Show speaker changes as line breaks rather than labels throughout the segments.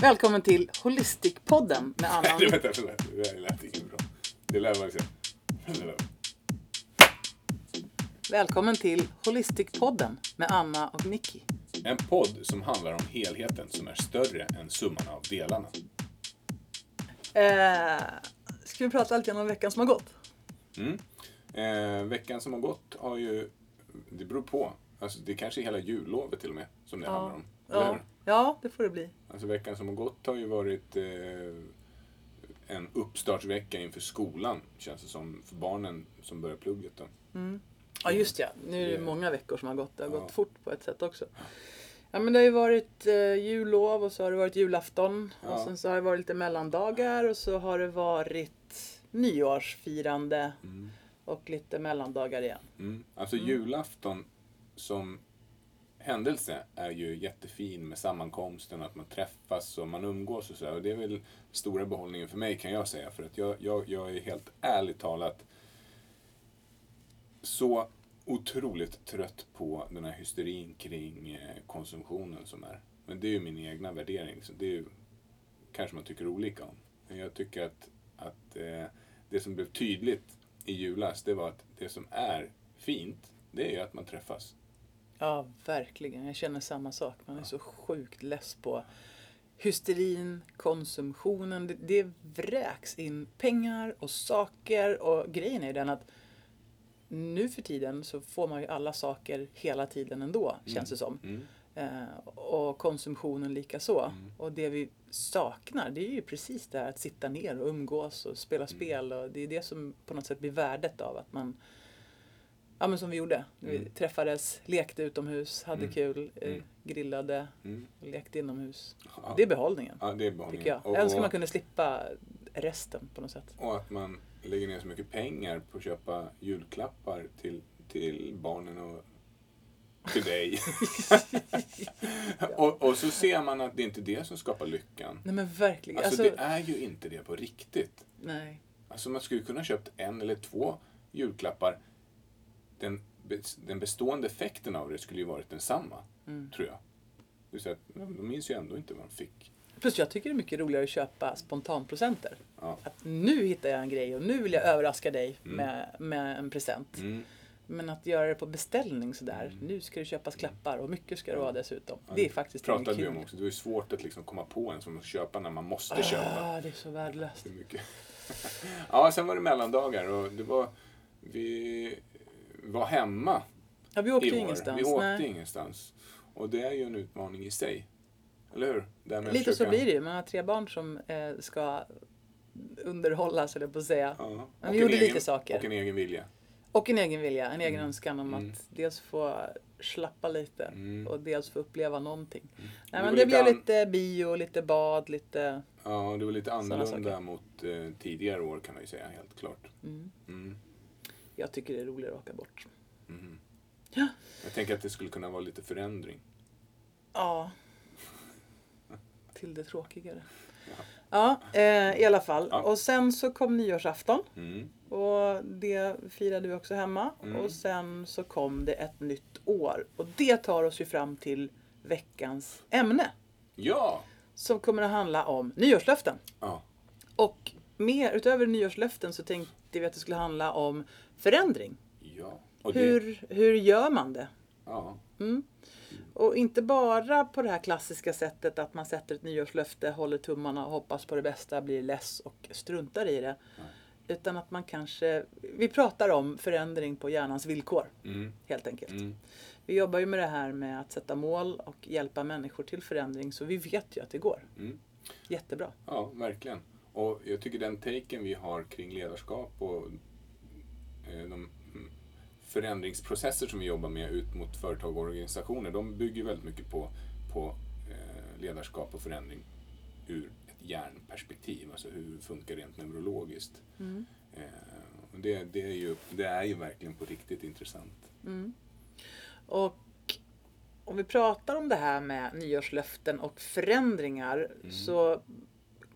Välkommen till Holistic-podden med Anna och
vänta, vänta. Det där lät inget bra. Det lär man sig.
Välkommen till Holistic-podden med Anna och Nicky.
En podd som handlar om helheten som är större än summan av delarna.
Eh, ska vi prata lite grann om veckan som har gått?
Mm. Eh, veckan som har gått har ju, det beror på. Alltså, det är kanske är hela jullovet till och med som det handlar om.
Ja? Ja, det får det bli.
Alltså veckan som har gått har ju varit eh, en uppstartsvecka inför skolan, känns det som, för barnen som börjar plugget. Då.
Ja, just ja. Nu är det många veckor som har gått. Det har
Ja.
gått fort på ett sätt också. Ja, men det har ju varit eh, jullov och så har det varit julafton. Och
Ja.
sen så har det varit lite mellandagar och så har det varit nyårsfirande
Mm.
och lite mellandagar igen.
Mm. Alltså julafton som händelse är ju jättefin med sammankomsten, att man träffas och man umgås och så. Och det är väl stora behållningen för mig kan jag säga. För att jag, jag, jag är helt ärligt talat så otroligt trött på den här hysterin kring eh, konsumtionen som är. Men det är ju min egna värdering. Så det är ju, kanske man tycker olika om. Men jag tycker att, att eh, det som blev tydligt i julas, det var att det som är fint, det är ju att man träffas.
Ja, verkligen. Jag känner samma sak. Man är så sjukt less på hysterin, konsumtionen. Det, det vräks in pengar och saker och grejen är den att nu för tiden så får man ju alla saker hela tiden ändå, känns det som.
Mm.
Eh, och konsumtionen lika så. Och det vi saknar det är ju precis det här att sitta ner och umgås och spela spel. Och det är det som på något sätt blir värdet av att man Ja men som vi gjorde. Vi
Mm.
träffades, lekte utomhus, hade
Mm.
kul, eh,
Mm.
grillade,
Mm.
lekte inomhus.
Ja.
Det är behållningen,
Ja, det är behållningen.
jag.
Och,
Jag önskar man kunde slippa resten på något sätt.
och att man lägger ner så mycket pengar på att köpa julklappar till, till barnen och till dig. och, och så ser man att det inte är det som skapar lyckan.
Nej men verkligen.
Alltså,
Alltså,
det är ju inte det på riktigt.
nej.
Alltså man skulle kunna köpt en eller två julklappar. Den, den bestående effekten av det skulle ju varit densamma,
Mm.
tror jag. Det vill säga att, ja, de minns ju ändå inte vad de fick.
Plus jag tycker det är mycket roligare att köpa spontanpresenter.
Ja.
Att nu hittar jag en grej och nu vill jag överraska dig
Mm.
med, med en present.
Mm.
Men att göra det på beställning sådär. Nu ska det köpas klappar och mycket ska det vara dessutom. Det är faktiskt inget
pratade vi
kul.
om också. Det är svårt att liksom komma på en som att köpa när man måste köpa.
Ah, det är så värdelöst.
Det är mycket. ja, sen var det mellandagar och det var... Vi var hemma
Ja, vi åkte
i år.
ingenstans.
Vi åkte
nej.
ingenstans. Och det är ju en utmaning i sig. Eller hur? Det
Lite så
försöka-
blir det ju. Man har tre barn som eh, ska underhållas, eller på att säga.
Ja.
Men vi gjorde
egen,
lite saker.
Och en egen vilja.
Och en egen vilja, en egen
Mm.
önskan om
Mm.
att dels få slappa lite
Mm.
och dels få uppleva någonting. Nej,
Det
men det
lite
blev
an-
lite bio, lite bad, lite...
Ja, det var lite annorlunda mot eh, tidigare år kan man ju säga, helt klart.
Mm.
Mm.
Jag tycker det är roligare att åka bort.
Mhm.
Ja.
Jag tänker att det skulle kunna vara lite förändring.
Ja. Till det tråkigare.
Ja.
Ja, eh, i alla fall.
Ja.
Och sen så kom nyårsafton.
Mm.
Och det firade vi också hemma.
Mm.
Och sen så kom det ett nytt år. Och det tar oss ju fram till veckans ämne.
Ja!
Som kommer att handla om nyårslöften.
ja!
Och mer, utöver nyårslöften så tänkte vi att det skulle handla om förändring.
Ja. Det,
Hur, hur gör man det?
ja.
Mm. Och inte bara på det här klassiska sättet att man sätter ett nyårslöfte, håller tummarna och hoppas på det bästa, blir less och struntar i det.
Nej.
Utan att man kanske, vi pratar om förändring på hjärnans villkor
Mm.
helt enkelt.
Mm.
Vi jobbar ju med det här med att sätta mål och hjälpa människor till förändring så vi vet ju att det går.
Mm.
Jättebra.
Ja, verkligen. Och jag tycker den taken vi har kring ledarskap och de mm, förändringsprocesser som vi jobbar med ut mot företag och organisationer, de bygger väldigt mycket på, på eh, ledarskap och förändring ur ett hjärnperspektiv, alltså hur det funkar rent neurologiskt.
Mm.
Eh, det, det, är ju, det är ju verkligen på riktigt intressant.
Mm. Och om vi pratar om det här med nyårslöften och förändringar
Mm.
så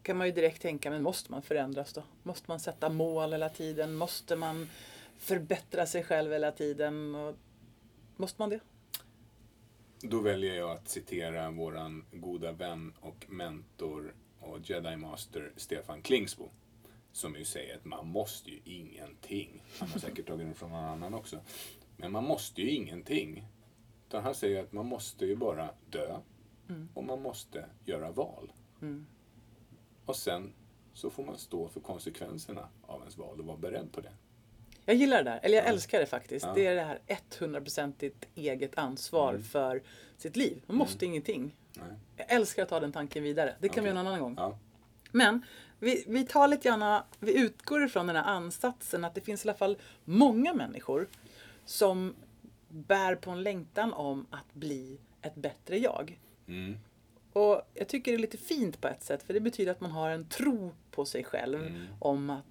kan man ju direkt tänka, men måste man förändras då? Måste man sätta mål hela tiden? Måste man förbättra sig själv hela tiden? Och måste man det?
Då väljer jag att citera våran goda vän och mentor och Jedi Master Stefan Klingsbo. Som ju säger att man måste ju ingenting. Han har säkert tagit den från någon annan också. Men man måste ju ingenting. Utan han säger att man måste ju bara dö. Och man måste göra val. Och sen så får man stå för konsekvenserna av ens val och vara beredd på det.
Jag gillar det där, eller jag älskar det faktiskt.
Ja.
Det är det här 100% eget ansvar
Mm.
för sitt liv. Man måste ingenting.
Nej.
Jag älskar att ta den tanken vidare. Det kan vi
Okej.
göra en annan gång.
Ja.
Men vi, vi tar lite gärna, vi utgår ifrån den här ansatsen att det finns i alla fall många människor som bär på en längtan om att bli ett bättre jag.
Mm.
Och jag tycker det är lite fint på ett sätt för det betyder att man har en tro på sig själv om att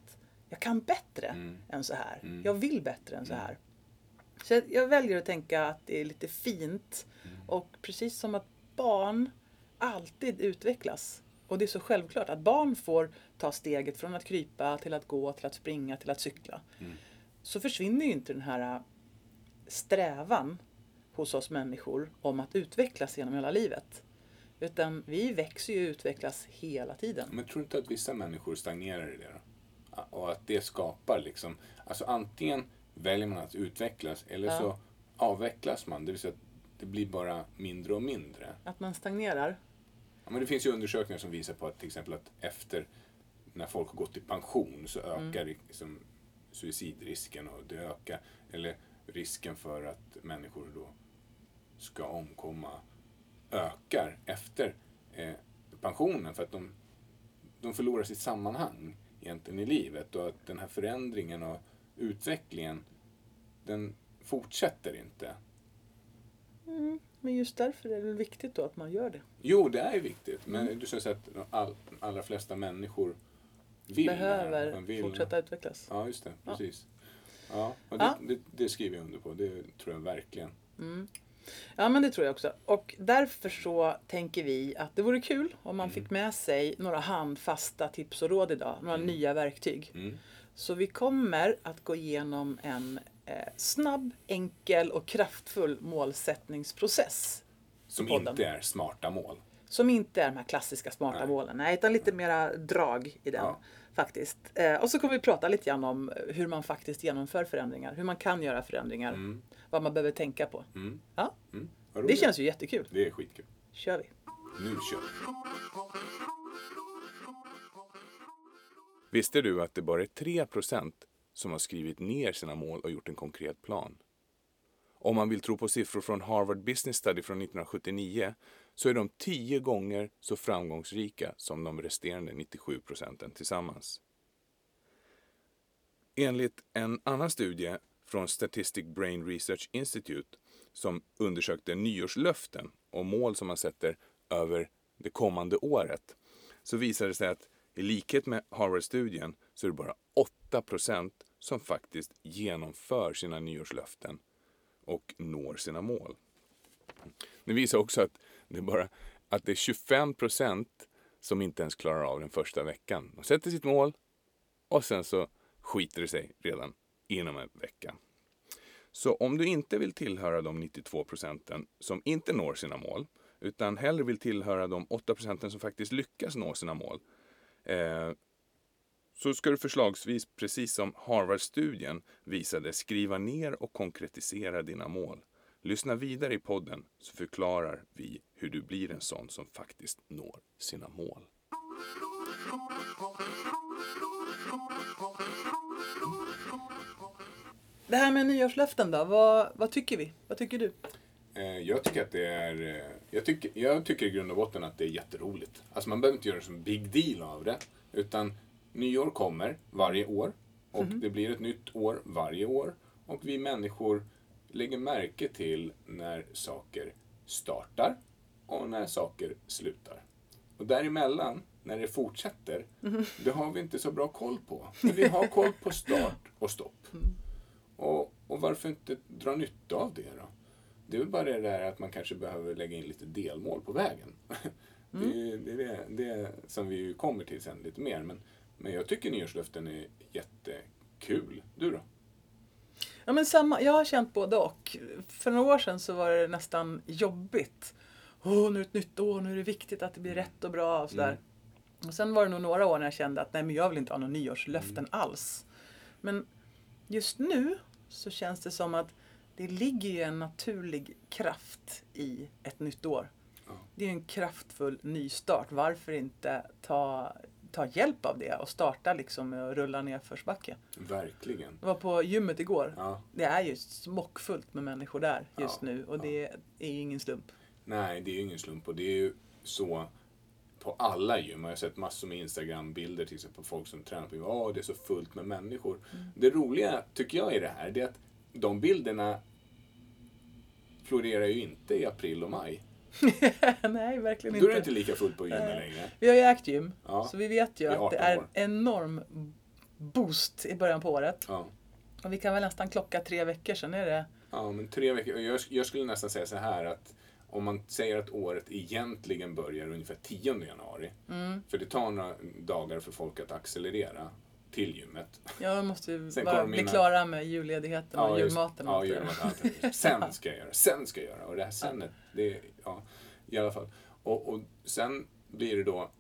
jag kan bättre
Mm.
än så här.
Mm.
Jag vill bättre än så här. Så jag, jag väljer att tänka att det är lite fint och precis som att barn alltid utvecklas. Och det är så självklart att barn får ta steget från att krypa till att gå, till att springa, till att cykla. Så försvinner ju inte den här strävan hos oss människor om att utvecklas genom hela livet. Utan vi växer ju och utvecklas hela tiden.
Men tror du inte att vissa människor stagnerar i det då? Och att det skapar liksom, alltså antingen väljer man att utvecklas eller
Ja.
så avvecklas man. Det vill säga att det blir bara mindre och mindre.
Att man stagnerar.
Ja, men det finns ju undersökningar som visar på att till exempel att efter när folk har gått i pension så ökar liksom suicidrisken och det ökar, eller risken för att människor då ska omkomma ökar efter eh, pensionen för att de, de förlorar sitt sammanhang egentligen i livet och att den här förändringen och utvecklingen den fortsätter inte.
Men just därför är det viktigt då att man gör det.
Jo, det är viktigt. Men du säger att de all, allra flesta människor vill här.
Behöver
De vill-
fortsätta utvecklas.
Ja, just det.
Ja.
Precis. Ja, och det,
Ja.
Det, det skriver jag under på. Det tror jag verkligen.
Ja, men det tror jag också. Och därför så tänker vi att det vore kul om man fick med sig några handfasta tips och råd idag. Några nya verktyg.
Mm.
Så vi kommer att gå igenom en eh, snabb, enkel och kraftfull målsättningsprocess.
Som inte är smarta mål.
Som inte är de här klassiska smarta
Nej.
målen. Nej, utan lite mera drag i den.
Ja.
Faktiskt. Eh, och så kommer vi prata lite grann om hur man faktiskt genomför förändringar. Hur man kan göra förändringar. Vad man behöver tänka på.
Mm.
Ja,
Mm.
Det känns ju jättekul.
Det är skitkul.
kör vi.
Nu kör vi. Visste du att det bara är 3% som har skrivit ner sina mål och gjort en konkret plan? Om man vill tro på siffror från Harvard Business Study från 1979 så är de tio gånger så framgångsrika som de resterande 97 procenten tillsammans. Enligt en annan studie från Statistic Brain Research Institute som undersökte nyårslöften och mål som man sätter över det kommande året så visade det sig att i likhet med Harvard-studien så är det bara 8% som faktiskt genomför sina nyårslöften och når sina mål. Det visar också att det är bara att det är 25% som inte ens klarar av den första veckan. De sätter sitt mål och sen så skiter det sig redan inom en vecka. Så om du inte vill tillhöra de 92 procenten som inte når sina mål, utan hellre vill tillhöra de 8 procenten som faktiskt lyckas nå sina mål, eh, så ska du förslagsvis, precis som Harvard-studien visade, skriva ner och konkretisera dina mål. Lyssna vidare i podden så förklarar vi hur du blir en sån som faktiskt når sina mål.
Det här med nyårslöften då, vad, vad tycker vi? Vad tycker du?
Eh, Jag tycker att det är... eh, Jag tycker, jag tycker i grund och botten att det är jätteroligt. Alltså man behöver inte göra en big deal av det. Utan nyår kommer varje år. Och det blir ett nytt år varje år. Och vi människor lägger märke till när saker startar och när saker slutar. Och däremellan, när det fortsätter, det har vi inte så bra koll på. Men vi har koll på start och stopp. Och, och varför inte dra nytta av det då? Det är väl bara det där att man kanske behöver lägga in lite delmål på vägen. Det är det, är det, det som vi kommer till sen lite mer. Men, men jag tycker nyårslöften är jättekul. Du då?
Ja, men samma, jag har känt både och. För några år sedan så var det nästan jobbigt. Åh, nu är det ett nytt år, nu är det viktigt att det blir rätt och bra och sådär.
Mm.
Och sen var det nog några år när jag kände att nej, men jag vill inte ha några nyårslöften
Mm.
alls. Men just nu så känns det som att det ligger ju en naturlig kraft i ett nytt år.
Ja.
Det är en kraftfull nystart. Varför inte ta, ta hjälp av det och starta liksom med att rulla ner försbacke?
Verkligen.
Jag var på gymmet igår.
Ja.
Det är ju smockfullt med människor där just
Ja,
nu och det är ju ingen slump.
Nej, det är ju ingen slump och det är ju så på alla gym. Jag har sett massor med Instagram-bilder till exempel på folk som tränar på gym. Åh, det är så fullt med människor.
Mm.
Det roliga tycker jag i det här, det är att de bilderna florerar ju inte i april och maj.
Nej, verkligen
Då är det
inte.
inte lika fullt på gymmen
Nej.
längre.
Vi har ju ägt gym,
Ja.
så vi vet ju att
18
det är en enorm boost i början på året.
Ja.
Och vi kan väl nästan klocka tre veckor, sen är det...
Ja, men tre veckor. Jag, jag skulle nästan säga så här att om man säger att året egentligen börjar ungefär 10 januari.
Mm.
För det tar några dagar för folk att accelerera till gymmet.
Ja, vi måste ju bara bli
mina-
klara med julledigheten och
just-
julmaten. och
Ja, julmaten. Sen ska jag göra, sen ska jag göra. Och det här senet, det är, ja, i alla fall. Och, och sen blir det då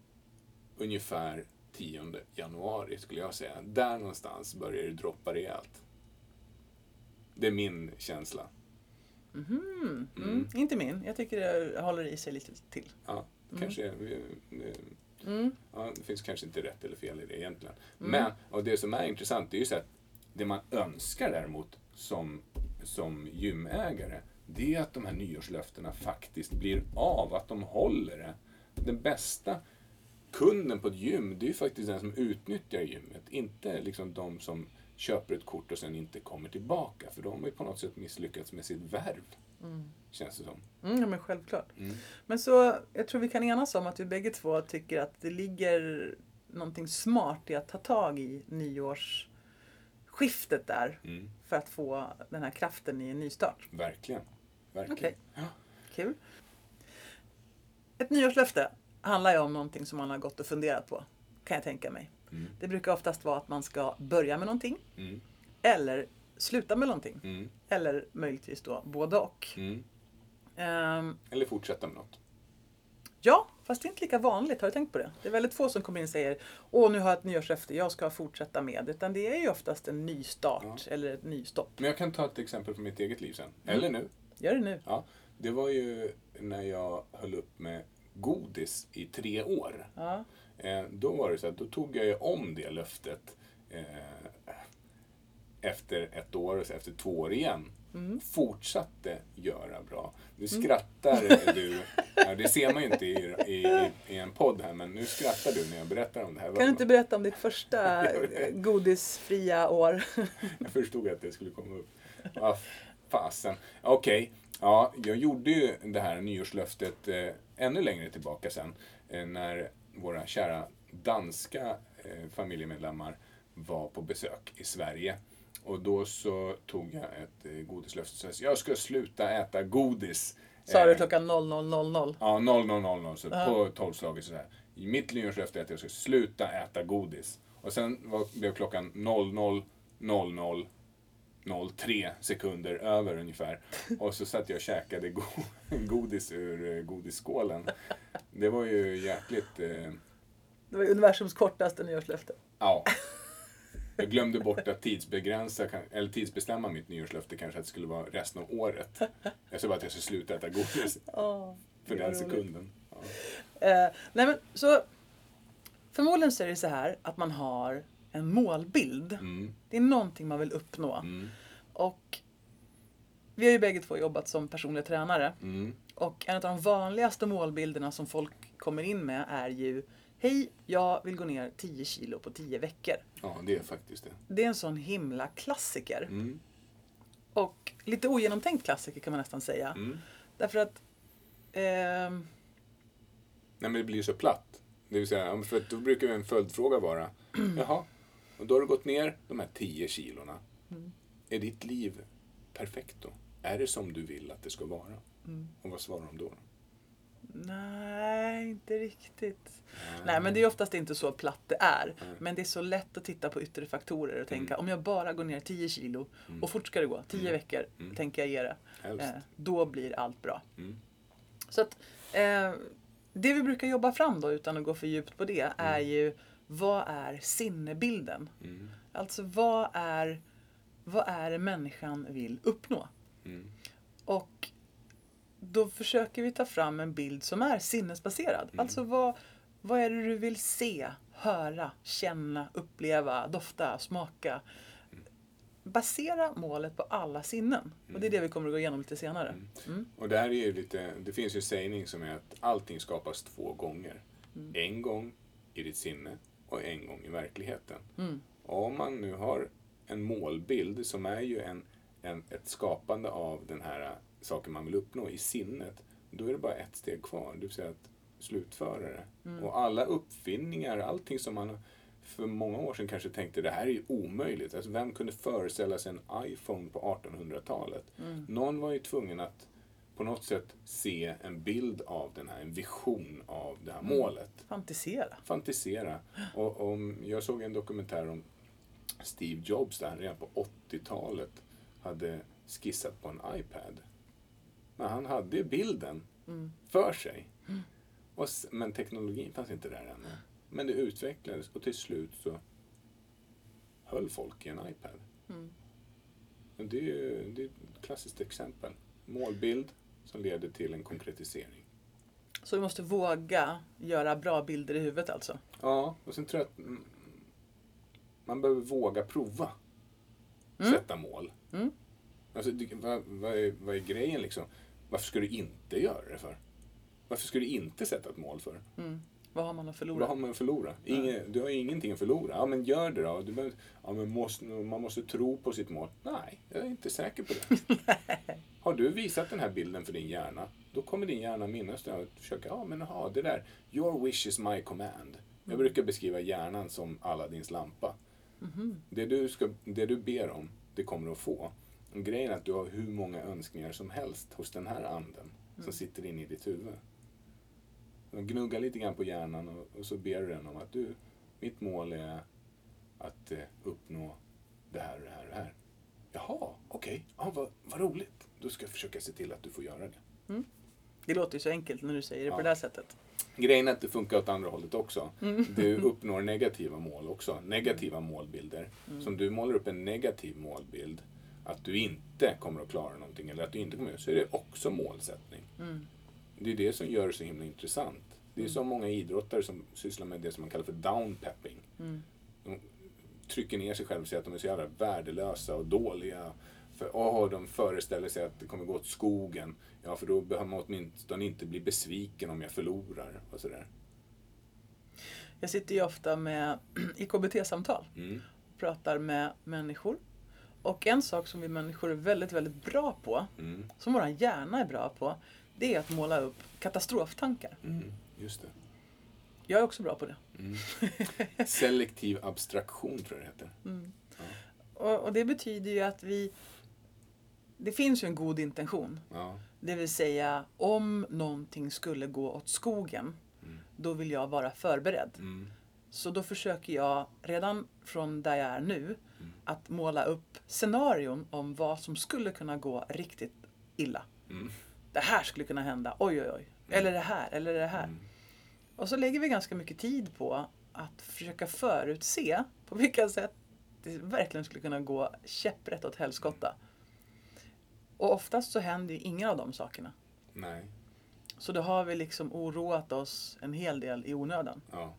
ungefär 10 januari skulle jag säga. Där någonstans börjar det droppa rejält. Det är min känsla.
Mhm. Mm.
Mm.
Inte min. Jag tycker det håller i sig lite till.
Ja, kanske, eh, eh,
Mm.
ja, det finns kanske inte rätt eller fel i det egentligen.
Mm.
Men, och det som är intressant, det är ju så att det man önskar däremot som, som gymägare, det är att de här nyårslöftena faktiskt blir av, att de håller det. Den bästa kunden på ett gym, det är ju faktiskt den som utnyttjar gymmet, inte liksom de som köper ett kort och sen inte kommer tillbaka, för de har ju på något sätt misslyckats med sitt värv,
Mm.
känns det som.
Mm, ja, men självklart.
Mm.
Men så, jag tror vi kan enas om att vi bägge två tycker att det ligger någonting smart i att ta tag i nyårsskiftet där
Mm.
för att få den här kraften i en nystart.
Verkligen. Verkligen.
Okej.
Ja.
Kul. Ett nyårslöfte handlar ju om någonting som man har gått och funderat på, kan jag tänka mig.
Mm.
Det brukar oftast vara att man ska börja med någonting
Mm.
eller sluta med någonting.
Mm.
Eller möjligtvis då både och.
Mm.
Ehm,
Eller fortsätta med något.
ja, fast det är inte lika vanligt. Har du tänkt på det? Det är väldigt få som kommer in och säger Åh, nu har jag ett nyårslöfte, jag ska fortsätta med. Utan det är ju oftast en ny start eller ett nystopp.
Men jag kan ta ett exempel från mitt eget liv sen. Eller nu.
Gör det nu.
Ja. Det var ju när jag höll upp med godis i tre år.
Ja.
Eh, då var det så att då tog jag ju om det löftet eh, efter ett år och efter två år igen.
Mm.
Fortsatte göra bra. Nu skrattar du. Ja, det ser man ju inte i, i, i en podd här, men nu skrattar du när jag berättar om det här.
Kan du inte berätta om ditt första eh, godisfria år?
Jag förstod att det skulle komma upp. Ah, fasen. Okej, ja, jag gjorde ju det här nyårslöftet eh, ännu längre tillbaka sen. Eh, när våra kära danska eh, familjemedlemmar var på besök i Sverige. Och då så tog jag ett eh, godislöfte. Så jag ska sluta äta godis.
Sa du
Eh,
klockan 00.00?
Ja, 0000. Så
Ja.
på tolvslaget sådär. Mitt nyårslöfte är att jag ska sluta äta godis. Och sen var, blev klockan 00.00 03 sekunder över ungefär. Och så satt jag och käkade go godis ur eh, godisskålen. Det var ju jäkligt... Eh,
Det var universums kortaste nyårslöfte.
ja. Jag glömde bort att tidsbegränsa, eller tidsbestämma mitt nyårslöfte kanske att det skulle vara resten av året. Jag sa bara att jag skulle sluta äta godis
Åh,
för den
roligt.
sekunden. Ja.
Eh, nej men, så, förmodligen så är det så här att man har en målbild.
Mm,
Det är någonting man vill uppnå.
mm,
Och vi har ju bägge två jobbat som personliga tränare.
mm.
Och en av de vanligaste målbilderna som folk kommer in med är ju Hej, jag vill gå ner 10 kilo på 10 veckor.
Ja, det är faktiskt det.
Det är en sån himla klassiker.
Mm,
Och lite ogenomtänkt klassiker kan man nästan säga.
mm.
Därför att ehm,
Nej, men det blir så platt. Det vill säga, för att då brukar en följdfråga vara, jaha, och då har du gått ner de här 10 kilorna.
Mm.
Är ditt liv perfekt då? Är det som du vill att det ska vara?
Mm.
Och vad svarar de då?
Nej, inte riktigt. Nej, men det är oftast inte så platt det är.
Nej.
Men det är så lätt att titta på yttre faktorer och tänka
Mm.
om jag bara går ner 10 kilo
Mm.
och fort ska det gå, 10
Mm.
veckor
Mm.
tänker jag ge det. Eh, då blir allt bra.
Mm.
Så att eh, det vi brukar jobba fram då, utan att gå för djupt på det, är ju vad är sinnebilden?
Mm.
Alltså vad är, vad är det människan vill uppnå?
Mm.
Och då försöker vi ta fram en bild som är sinnesbaserad.
Mm.
Alltså vad, vad är det du vill se, höra, känna, uppleva, dofta, smaka? Basera målet på alla sinnen. Och det är det vi kommer att gå igenom lite senare.
Mm.
Mm.
Och där är ju lite, det finns ju en sägning som är att allting skapas två gånger.
Mm.
En gång i ditt sinne och en gång i verkligheten.
Mm.
Och om man nu har en målbild som är ju en, en, ett skapande av den här saken man vill uppnå i sinnet, då är det bara ett steg kvar, det vill säga att slutföra det.
Mm.
Och alla uppfinningar, allting som man för många år sedan kanske tänkte det här är ju omöjligt. Alltså vem kunde föreställa sig en iPhone på 1800-talet?
Mm.
Någon var ju tvungen att på något sätt se en bild av den här, en vision av det här
Mm.
målet
Fantisera.
fantisera. Och om, jag såg en dokumentär om Steve Jobs där han redan på 80-talet hade skissat på en iPad. Men han hade bilden
Mm.
för sig. Och, men teknologin fanns inte där ännu. Men det utvecklades och till slut så höll folk i en iPad.
Mm.
Det är ju det är ett klassiskt exempel. Målbild som leder till en konkretisering.
Så vi måste våga göra bra bilder i huvudet alltså.
Ja, och sen tror jag att man behöver våga prova.
Mm.
Sätta mål.
Mm.
Alltså, vad, vad, är, vad är grejen liksom? Varför ska du inte göra det för? Varför ska du inte sätta ett mål för?
Mm. Vad har man att förlora?
Vad har man att förlora? Inge, du har ingenting att förlora. Ja, men gör det då. Du behöver, ja, men måste, man måste tro på sitt mål. Nej, jag är inte säker på det. har du visat den här bilden för din hjärna, då kommer din hjärna minnas det och försöka, ja men aha, det där, your wish is my command. Jag brukar beskriva hjärnan som Aladdins lampa.
Mhm.
Det du, ska, det du ber om, det kommer du att få. Och grejen är att du har hur många önskningar som helst hos den här anden som sitter inne i ditt huvud. Och gnugga lite grann på hjärnan och, och så ber du den om att du, mitt mål är att eh, uppnå det här och det här och det här. Jaha, okej, ja, vad, vad roligt. Då ska jag försöka se till att du får göra det.
Det låter ju så enkelt när du säger det på
Ja.
det här sättet.
Grejen är att det funkar åt andra hållet också. Du uppnår negativa mål också. Negativa målbilder. Så om du målar upp en negativ målbild, att du inte kommer att klara någonting eller att du inte kommer att så är det också målsättning.
Mm.
Det är det som gör det så himla intressant. Det är så många idrottare som sysslar med det som man kallar för downpepping.
Mm.
De trycker ner sig själva och säger att de är så jävla värdelösa och dåliga. För åh, de föreställer sig att det kommer gå åt skogen. Ja, för då behöver man åtminstone inte bli besviken om jag förlorar. Och sådär.
Jag sitter ju ofta med i KBT-samtal
Mm.
och pratar med människor. Och en sak som vi människor är väldigt, väldigt bra på,
Mm.
som vår hjärna är bra på, det är att måla upp katastroftankar.
Mm. Just det.
Jag är också bra på det.
Mm. Selektiv abstraktion tror jag det heter.
Och, och det betyder ju att vi... Det finns ju en god intention.
Ja.
Det vill säga, om någonting skulle gå åt skogen, då vill jag vara förberedd.
Mm.
Så då försöker jag redan från där jag är nu
Mm.
att måla upp scenarion om vad som skulle kunna gå riktigt illa.
Mm.
Det här skulle kunna hända, oj oj oj. Eller det här, eller det här.
Mm.
Och så lägger vi ganska mycket tid på att försöka förutse på vilka sätt det verkligen skulle kunna gå käpprätt åt helskotta. Och oftast så händer ju ingen av de sakerna.
Nej.
Så då har vi liksom oroat oss en hel del i onödan.
Ja.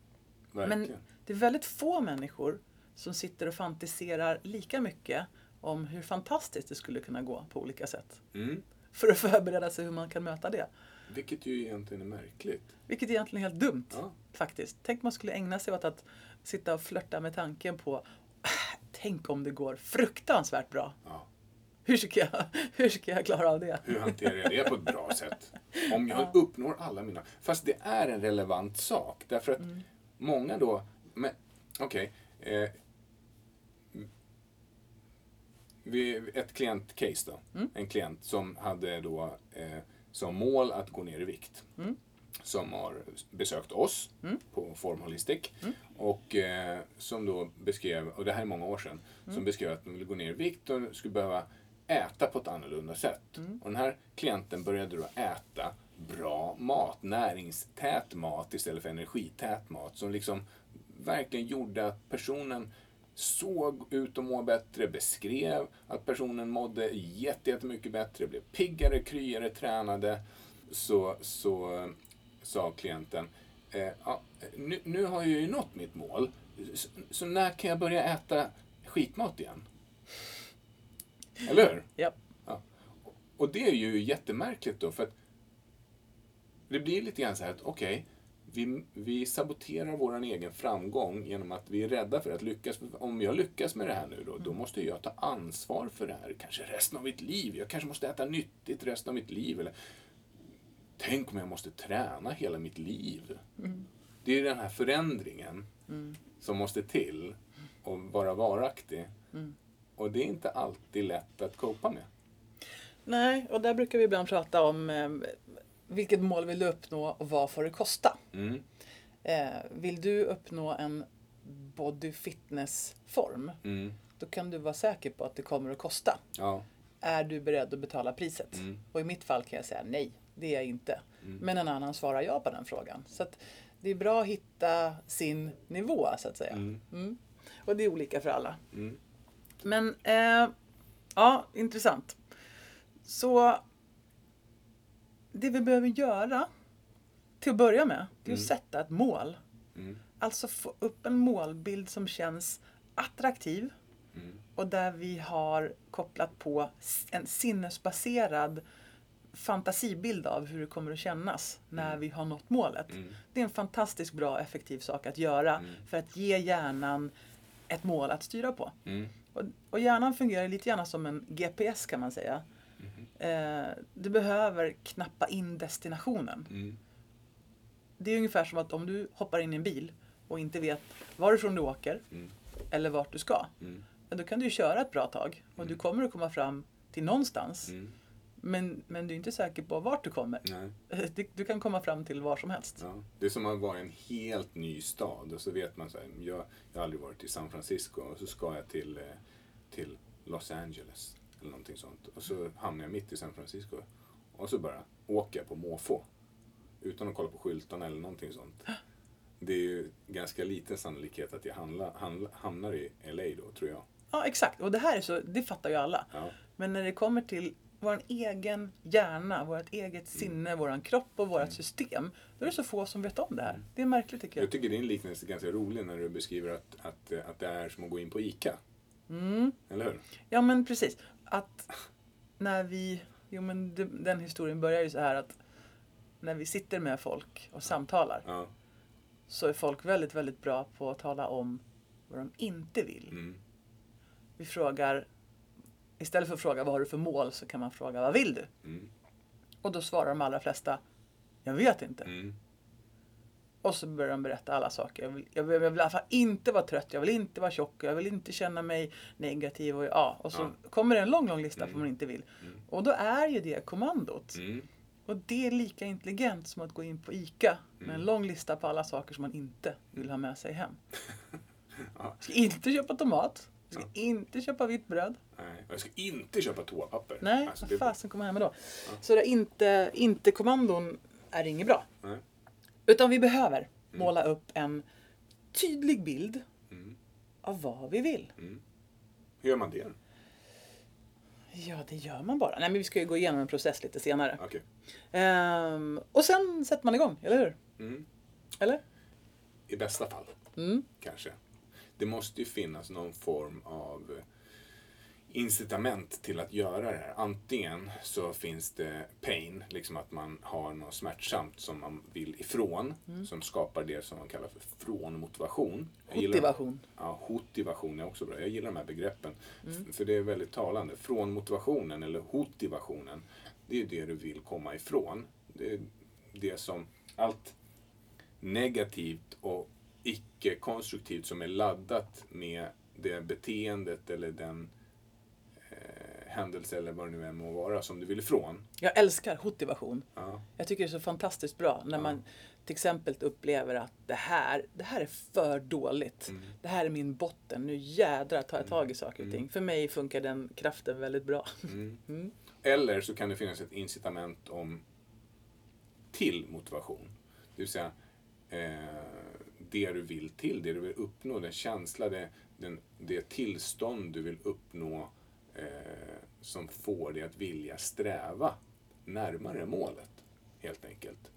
Verkligen.
Men det är väldigt få människor som sitter och fantiserar lika mycket om hur fantastiskt det skulle kunna gå på olika sätt.
Mm.
För att förbereda sig hur man kan möta det.
Vilket ju egentligen är märkligt.
Vilket egentligen är helt dumt
Ja.
faktiskt. Tänk man skulle ägna sig åt att sitta och flörta med tanken på "Ah, Tänk om det går fruktansvärt bra.
Ja.
Hur ska jag, hur ska jag klara av det?
Hur hanterar jag det på ett bra sätt? Om jag uppnår alla mina... Fast det är en relevant sak. Därför att många då... Okej. eh, vi- ett klientcase då. En klient som hade då eh, som mål att gå ner i vikt.
Mm.
som har besökt oss
Mm.
på Formholistic och eh, som då beskrev, och det här är många år sedan,
Mm.
som beskrev att de ville gå ner i vikt och skulle behöva äta på ett annorlunda sätt.
Mm.
Och den här klienten började då äta bra mat, näringstät mat istället för energität mat som liksom verkligen gjorde att personen såg ut att må bättre, beskrev att personen mådde jätte- jättemycket bättre, blev piggare, kryare, tränade. Så, så eh, sa klienten, eh, ja, nu, nu har jag ju nått mitt mål, så, så när kan jag börja äta skitmat igen? Eller hur?
Ja.
Och det är ju jättemärkligt då, för att det blir lite grann så här att okej, vi, vi saboterar vår egen framgång genom att vi är rädda för att lyckas. Om jag lyckas med det här nu då, då måste jag ta ansvar för det här, kanske resten av mitt liv. Jag kanske måste äta nyttigt resten av mitt liv. Eller, tänk om jag måste träna hela mitt liv. Det är den här förändringen som måste till och vara varaktig. Och det är inte alltid lätt att copa med.
Nej, och där brukar vi ibland prata om eh, vilket mål vill du uppnå och vad får det kosta?
Mm.
Eh, vill du uppnå en body fitness form,
Mm.
då kan du vara säker på att det kommer att kosta.
Ja.
Är du beredd att betala priset?
Mm.
Och i mitt fall kan jag säga nej, det är jag inte. Men en annan svarar ja på den frågan. Så det är bra att hitta sin nivå så att säga.
Mm.
Mm. Och det är olika för alla.
Mm.
Men eh, ja, intressant. Så det vi behöver göra till att börja med, det är att
Mm.
sätta ett mål.
Mm.
Alltså få upp en målbild som känns attraktiv
Mm.
och där vi har kopplat på en sinnesbaserad fantasibild av hur det kommer att kännas när vi har nått målet.
Mm.
Det är en fantastiskt bra effektiv sak att göra
Mm.
för att ge hjärnan ett mål att styra på.
Mm.
Och, och hjärnan fungerar lite grann som en GPS kan man säga. Eh, du behöver knappa in destinationen.
Mm.
Det är ungefär som att om du hoppar in i en bil och inte vet varifrån du åker
Mm.
eller vart du ska.
Mm.
Då kan du köra ett bra tag och du kommer att komma fram till någonstans.
Mm.
Men, men du är inte säker på vart du kommer.
Nej.
Du, du kan komma fram till var som helst.
Ja. Det är som att vara i en helt ny stad och så vet man så här, jag, jag har aldrig varit i San Francisco och så ska jag till, eh, till Los Angeles eller någonting sånt. Och så hamnar jag mitt i San Francisco och så bara åker jag på måfå. Utan att kolla på skyltarna eller någonting sånt. Det är ju ganska liten sannolikhet att jag handla, handla, hamnar i LA då, tror jag.
Ja, exakt. Och det här är så, det fattar ju alla.
Ja.
Men när det kommer till vår egen hjärna, vårt eget sinne, vår kropp och vårt system. Då är det så få som vet om det här. Det är märkligt tycker jag.
Jag tycker din liknelse är ganska rolig när du beskriver att, att, att det är som att gå in på ICA.
Mm.
Eller hur?
Ja men precis. Att när vi, jo men den historien börjar ju så här att när vi sitter med folk och samtalar
Ja.
så är folk väldigt, väldigt bra på att tala om vad de inte vill.
Mm.
Vi frågar, istället för att fråga vad har du för mål så kan man fråga vad vill du?
Mm.
Och då svarar de allra flesta, jag vet inte.
Mm.
Och så börjar de berätta alla saker. Jag vill, jag vill, jag vill i alla fall inte vara trött, jag vill inte vara tjock, jag vill inte känna mig negativ. Och, ja, och så
Ja.
kommer det en lång, lång lista på
Mm.
vad man inte vill.
Mm.
Och då är ju det kommandot.
Mm.
Och det är lika intelligent som att gå in på ICA med en
Mm.
lång lista på alla saker som man inte vill ha med sig hem.
Ja.
Jag ska inte köpa tomat. Jag ska
Ja.
inte köpa vitt bröd.
Nej, jag ska inte köpa toapapper.
Nej,
Alltså,
vad
det-
fasen kommer hem med då?
Ja.
Så det inte, inte kommandon är inget bra.
Nej.
Utan vi behöver måla upp en tydlig bild
Mm.
av vad vi vill.
Mm. Hur gör man det?
Ja, det gör man bara. Nej, men vi ska ju gå igenom en process lite senare.
Okej.
Ehm, och sen sätter man igång, eller hur?
Mm.
Eller?
I bästa fall,
Mm.
kanske. Det måste ju finnas någon form av incitament till att göra det här. Antingen så finns det pain, liksom att man har något smärtsamt som man vill ifrån, som skapar det som man kallar för frånmotivation.
Motivation.
Ja, hotivation är också bra. Jag gillar de här begreppen. F- För det är väldigt talande. Från motivationen eller hotivationen, det är det du vill komma ifrån. Det är det som allt negativt och icke-konstruktivt som är laddat med det beteendet eller den händelse eller vad det nu än må vara som du vill ifrån.
Jag älskar motivation.
Ja.
Jag tycker det är så fantastiskt bra när
Ja.
man till exempel upplever att det här, det här är för dåligt.
Mm.
Det här är min botten. Nu jädrar tar jag tag i saker och ting. För mig funkar den kraften väldigt bra.
Mm.
Mm.
Eller så kan det finnas ett incitament om till motivation. Det vill säga eh, det du vill till, det du vill uppnå, den känsla, det, den, det tillstånd du vill uppnå eh, som får dig att vilja sträva närmare målet. Helt enkelt.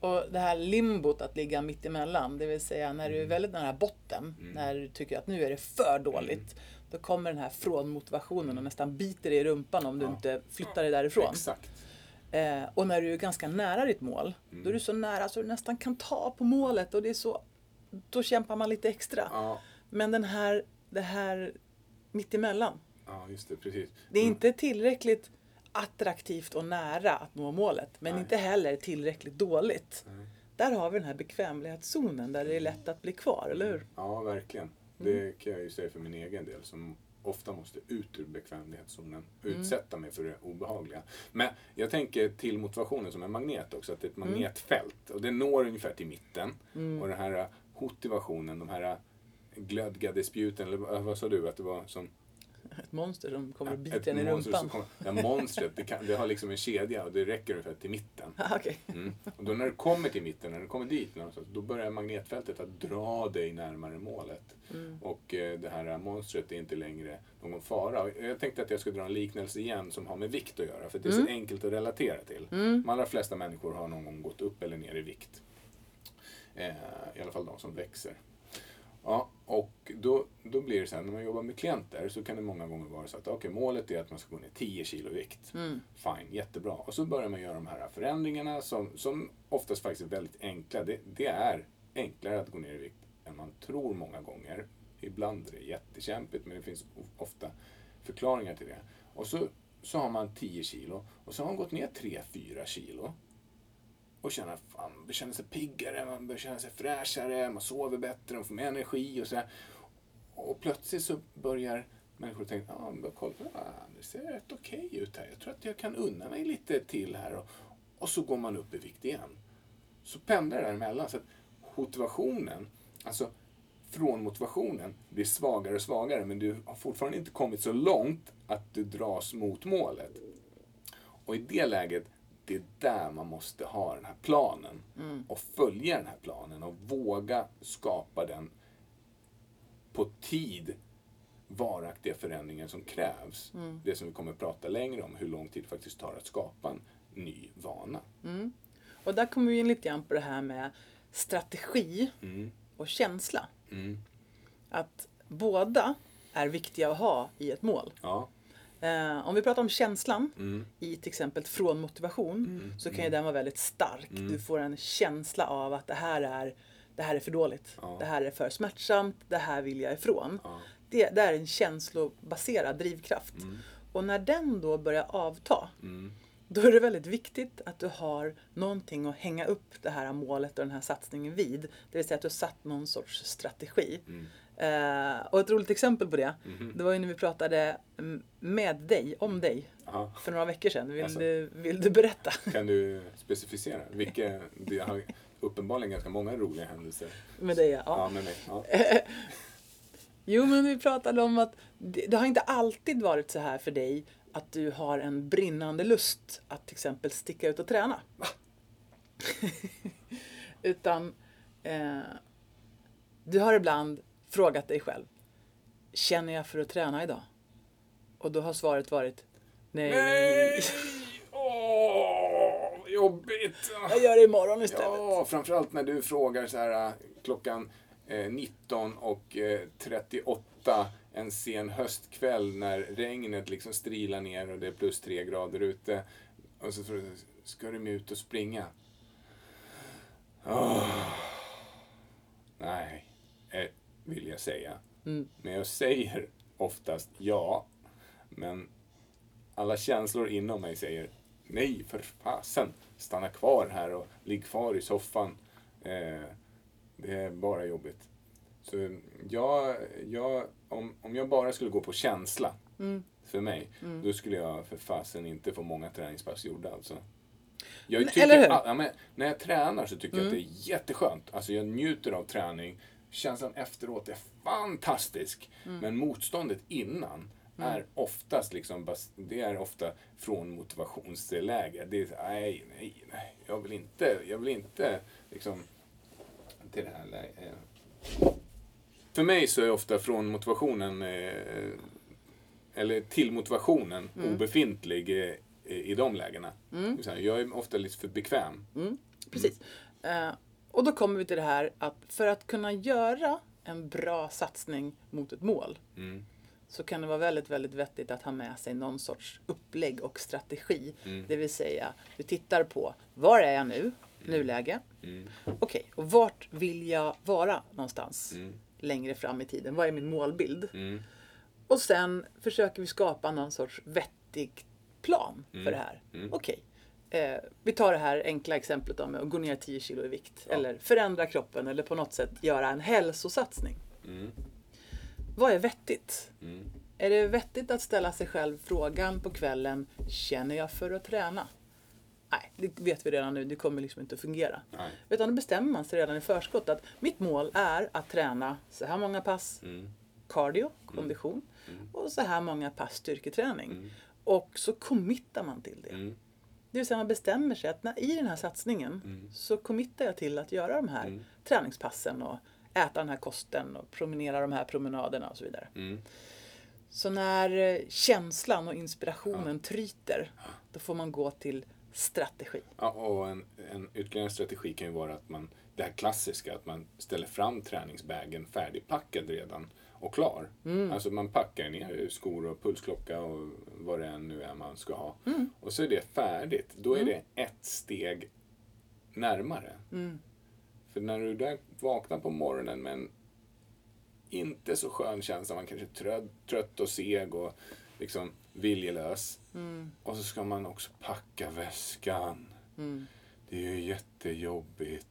Och det här limbot att ligga mitt emellan, det vill säga när
Mm.
du är väldigt nära botten, när du tycker att nu är det för dåligt,
Mm.
då kommer den här från motivationen och nästan biter dig i rumpan om du
Ja.
inte flyttar dig därifrån.
Exakt.
Eh, och när du är ganska nära ditt mål,
Mm.
då är du så nära så du nästan kan ta på målet och det är så, då kämpar man lite extra.
Ja,
Men den här, det här mittemellan,
ja just det, precis.
det är
Mm.
inte tillräckligt attraktivt och nära att nå målet, men
Nej.
inte heller tillräckligt dåligt.
Nej.
Där har vi den här bekvämlighetszonen där det är lätt att bli kvar, eller hur?
Ja, verkligen. Det kan jag ju säga för min egen del som ofta måste ut ur bekvämlighetszonen. Utsätta mig för det obehagliga. Men jag tänker till motivationen som en magnet också. Att det är ett magnetfält. Och det når ungefär till mitten. Och den här motivationen, de här glödgade spjuten, eller vad sa du att det var som
Ett monster som kommer och biter en i rumpan.
kommer- Ja, monstret, det, kan, det har liksom en kedja och det räcker ungefär till mitten.
Ah, Okej.
Mm. Och då när du kommer till mitten, när du kommer dit någonstans, då börjar magnetfältet att dra dig närmare målet. Och eh, det här monstret är inte längre någon fara. Och Jag tänkte att jag skulle dra en liknelse igen som har med vikt att göra, för det är så enkelt att relatera till. De allra flesta människor har någon gång gått upp eller ner i vikt. Eh, I alla fall de som växer. Ja, och då, då blir det så här, när man jobbar med klienter så kan det många gånger vara så att okay, målet är att man ska gå ner 10 kilo i vikt. Fine, jättebra. Och så börjar man göra de här förändringarna som, som oftast faktiskt är väldigt enkla. Det, det är enklare att gå ner i vikt än man tror många gånger. Ibland är det jättekämpigt men det finns ofta förklaringar till det. Och så, så har man 10 kilo och så har man gått ner 3-4 kilo och känna fan, man känner sig piggare, man börjar känna sig fräschare, man sover bättre, man får mer energi och sådär. Och plötsligt så börjar människor tänka, ja, men kolla, det ser rätt okej ut här. Jag tror att jag kan unna mig lite till här. Och, och så går man upp i vikt igen. Så pendlar det däremellan. Så att motivationen, alltså från motivationen blir svagare och svagare men du har fortfarande inte kommit så långt att du dras mot målet. Och i det läget, det är där man måste ha den här planen. Och följa den här planen och våga skapa den på tid varaktiga förändringar som krävs. Det som vi kommer att prata längre om, hur lång tid det faktiskt tar att skapa en ny vana.
Och där kommer vi in lite grann på det här med strategi
Mm.
och känsla.
Mm.
Att båda är viktiga att ha i ett mål.
Ja.
Eh, om vi pratar om känslan
Mm.
i till exempel från motivation så kan ju den vara väldigt stark.
Mm.
Du får en känsla av att det här är, det här är för dåligt.
Ja.
Det här är för smärtsamt. Det här vill jag ifrån.
Ja.
Det, det är en känslobaserad drivkraft. Och när den då börjar avta
Mm.
då är det väldigt viktigt att du har någonting att hänga upp det här målet och den här satsningen vid. Det vill säga att du har satt någon sorts strategi.
Mm.
Eh, och ett roligt exempel på det,
Mhm.
det var ju när vi pratade mm, med dig, om dig,
Ja.
för några veckor sedan. Vill,
Alltså.
du, vill du berätta?
Kan du specificera? Vilka, det har uppenbarligen ganska många roliga händelser.
Med dig, ja.
Ja, med mig. Ja.
Jo, men vi pratade om att det, det har inte alltid varit så här för dig att du har en brinnande lust att till exempel sticka ut och träna. Utan eh, du har ibland frågat dig själv, känner jag för att träna idag? Och då har svaret varit nej.
Nej! Åh, jobbigt!
Jag gör det imorgon istället.
Ja, framförallt när du frågar så här äh, klockan eh, 19 och eh, 38 en sen höstkväll när regnet liksom strilar ner och det är plus tre grader ute. Och så frågar du, ska du med ut och springa? Åh. Nej, eh, vill jag säga.
Mm.
Men jag säger oftast ja. Men alla känslor inom mig säger nej för fasen. Stanna kvar här och ligg kvar i soffan. Eh, det är bara jobbigt. Så jag, jag, om, om jag bara skulle gå på känsla, för mig,
Mm.
då skulle jag för fasen inte få många träningspass gjorda alltså. Jag
Men-
tycker,
eller hur?
Ja, men när jag tränar så tycker jag att
Mm.
det är jätteskönt. Alltså jag njuter av träning. Känslan efteråt är fantastisk.
Mm.
Men motståndet innan är oftast liksom, det är ofta från motivationsläge. Det är nej, nej, nej, jag vill inte, jag vill inte liksom till det här läget. För mig så är ofta från motivationen eh, eller till motivationen
Mm.
obefintlig eh, i de lägena. Säga, Jag är ofta lite för bekväm.
Precis. Eh, och då kommer vi till det här att för att kunna göra en bra satsning mot ett mål
Mm.
så kan det vara väldigt, väldigt vettigt att ha med sig någon sorts upplägg och strategi.
Mm.
Det vill säga, du tittar på var är jag nu, nuläge.
Mm.
Okej, och vart vill jag vara någonstans
Mm.
längre fram i tiden? Vad är min målbild?
Mm.
Och sen försöker vi skapa någon sorts vettig plan för det här.
Mm.
Okej, eh, vi tar det här enkla exemplet då med att gå ner 10 kilo i vikt. Eller förändra kroppen eller på något sätt göra en hälsosatsning.
Mm.
Vad är vettigt?
Mm.
Är det vettigt att ställa sig själv frågan på kvällen, känner jag för att träna? Nej, det vet vi redan nu, det kommer liksom inte att fungera.
Nej.
Utan då bestämmer man sig redan i förskott att mitt mål är att träna så här många pass
Mm.
cardio, kondition
Mm.
och så här många pass styrketräning.
Mm.
Och så committar man till det. Det vill säga man bestämmer sig att när, i den här satsningen
Mm.
så committar jag till att göra de här
Mm.
träningspassen och äta den här kosten och promenera de här promenaderna och så vidare.
Mm.
Så när eh, känslan och inspirationen tryter, då får man gå till strategi.
Ja, och en, en ytterligare strategi kan ju vara att man, det här klassiska, att man ställer fram träningsbagen färdigpackad redan och klar. Alltså man packar ner skor och pulsklocka och vad det än nu är man ska ha. Och så är det färdigt. Då är det ett steg närmare. För när du där vaknar på morgonen med en inte så skön känsla, man kanske är trött, trött och seg och liksom viljelös. Och så ska man också packa väskan. Det är ju jättejobbigt.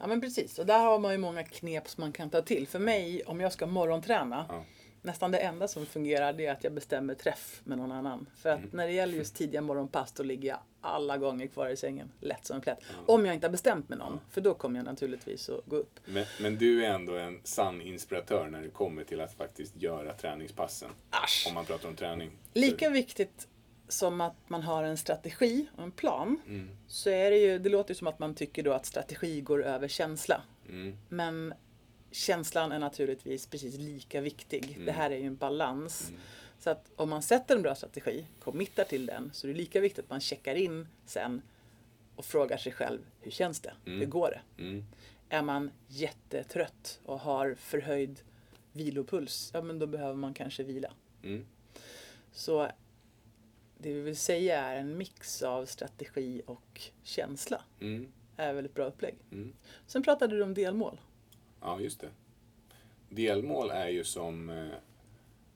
Ja men precis, och där har man ju många knep som man kan ta till. För mig, om jag ska morgonträna,
Ja.
nästan det enda som fungerar det är att jag bestämmer träff med någon annan. För att när det gäller just tidiga morgonpass då ligger jag alla gånger kvar i sängen, lätt som en plätt. Om jag inte har bestämt med någon, för då kommer jag naturligtvis att gå upp.
Men, men du är ändå en sann inspiratör när det kommer till att faktiskt göra träningspassen.
Asch!
Om man pratar om träning.
Lika viktigt som att man har en strategi och en plan,
Mm.
så är det ju, det låter ju som att man tycker då att strategi går över känsla.
Mm.
Men känslan är naturligtvis precis lika viktig.
Mm.
Det här är ju en balans. Så att om man sätter en bra strategi, committar till den, så är det lika viktigt att man checkar in sen och frågar sig själv, hur känns det? Hur går det?
Mm.
Är man jättetrött och har förhöjd vilopuls, ja men då behöver man kanske vila.
Mm.
Så det vi vill säga är en mix av strategi och känsla.
Mm.
är väl ett bra upplägg.
Mm.
Sen pratade du om delmål.
Ja, just det. Delmål är ju som, eh,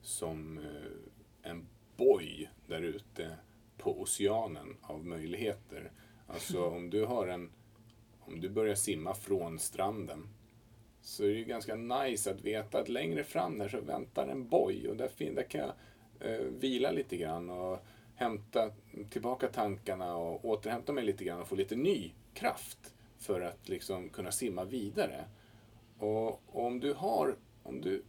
som eh, en boj där ute på oceanen av möjligheter. Alltså om du har en, om du börjar simma från stranden så är det ju ganska nice att veta att längre fram där så väntar en boj och där, fin- där kan jag eh, vila lite grann och hämta tillbaka tankarna och återhämta mig lite grann och få lite ny kraft för att liksom kunna simma vidare. Och, och om du har, om du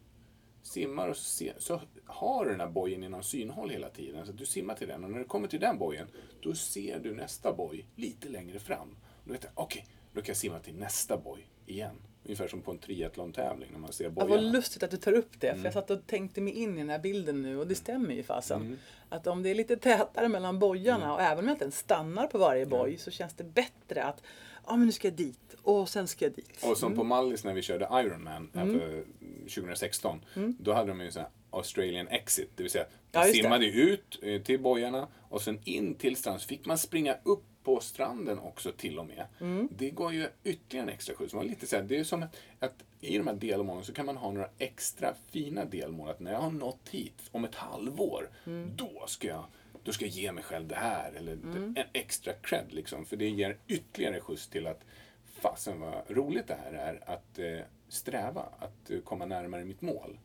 simmar och se, så har du den här bojen inom synhåll hela tiden. Så att du simmar till den och när du kommer till den bojen, då ser du nästa boj lite längre fram. Och då vet jag, okej, då kan jag simma till nästa boj igen. Ungefär som på en triathlon-tävling när man ser
Ja,
bojarna.
vad lustigt att du tar upp det,
Mm.
för jag satt och tänkte mig in i den här bilden nu och det stämmer ju fasen. Att om det är lite tätare mellan bojarna
Mm.
och även om jag inte ens stannar på varje boj så känns det bättre att ja men nu ska jag dit och sen ska jag dit.
Och som på
Mm.
Mallis när vi körde Ironman här för 2016. Då hade de ju sån här Australian exit. Det vill säga,
Ja,
man
det.
simmade ut eh, till bojarna och sen in till stranden. Så fick man springa upp på stranden också till och med.
Mm.
Det går ju ytterligare en extra skjuts. Man lite så här, det är som att, att i de här delmålen så kan man ha några extra fina delmål. Att när jag har nått hit om ett halvår,
Mm.
då ska jag då ska jag ge mig själv det här. Eller
Mm.
en extra cred liksom. För det ger ytterligare skjuts till att fasen vad roligt det här är att eh, sträva, att eh, komma närmare mitt mål.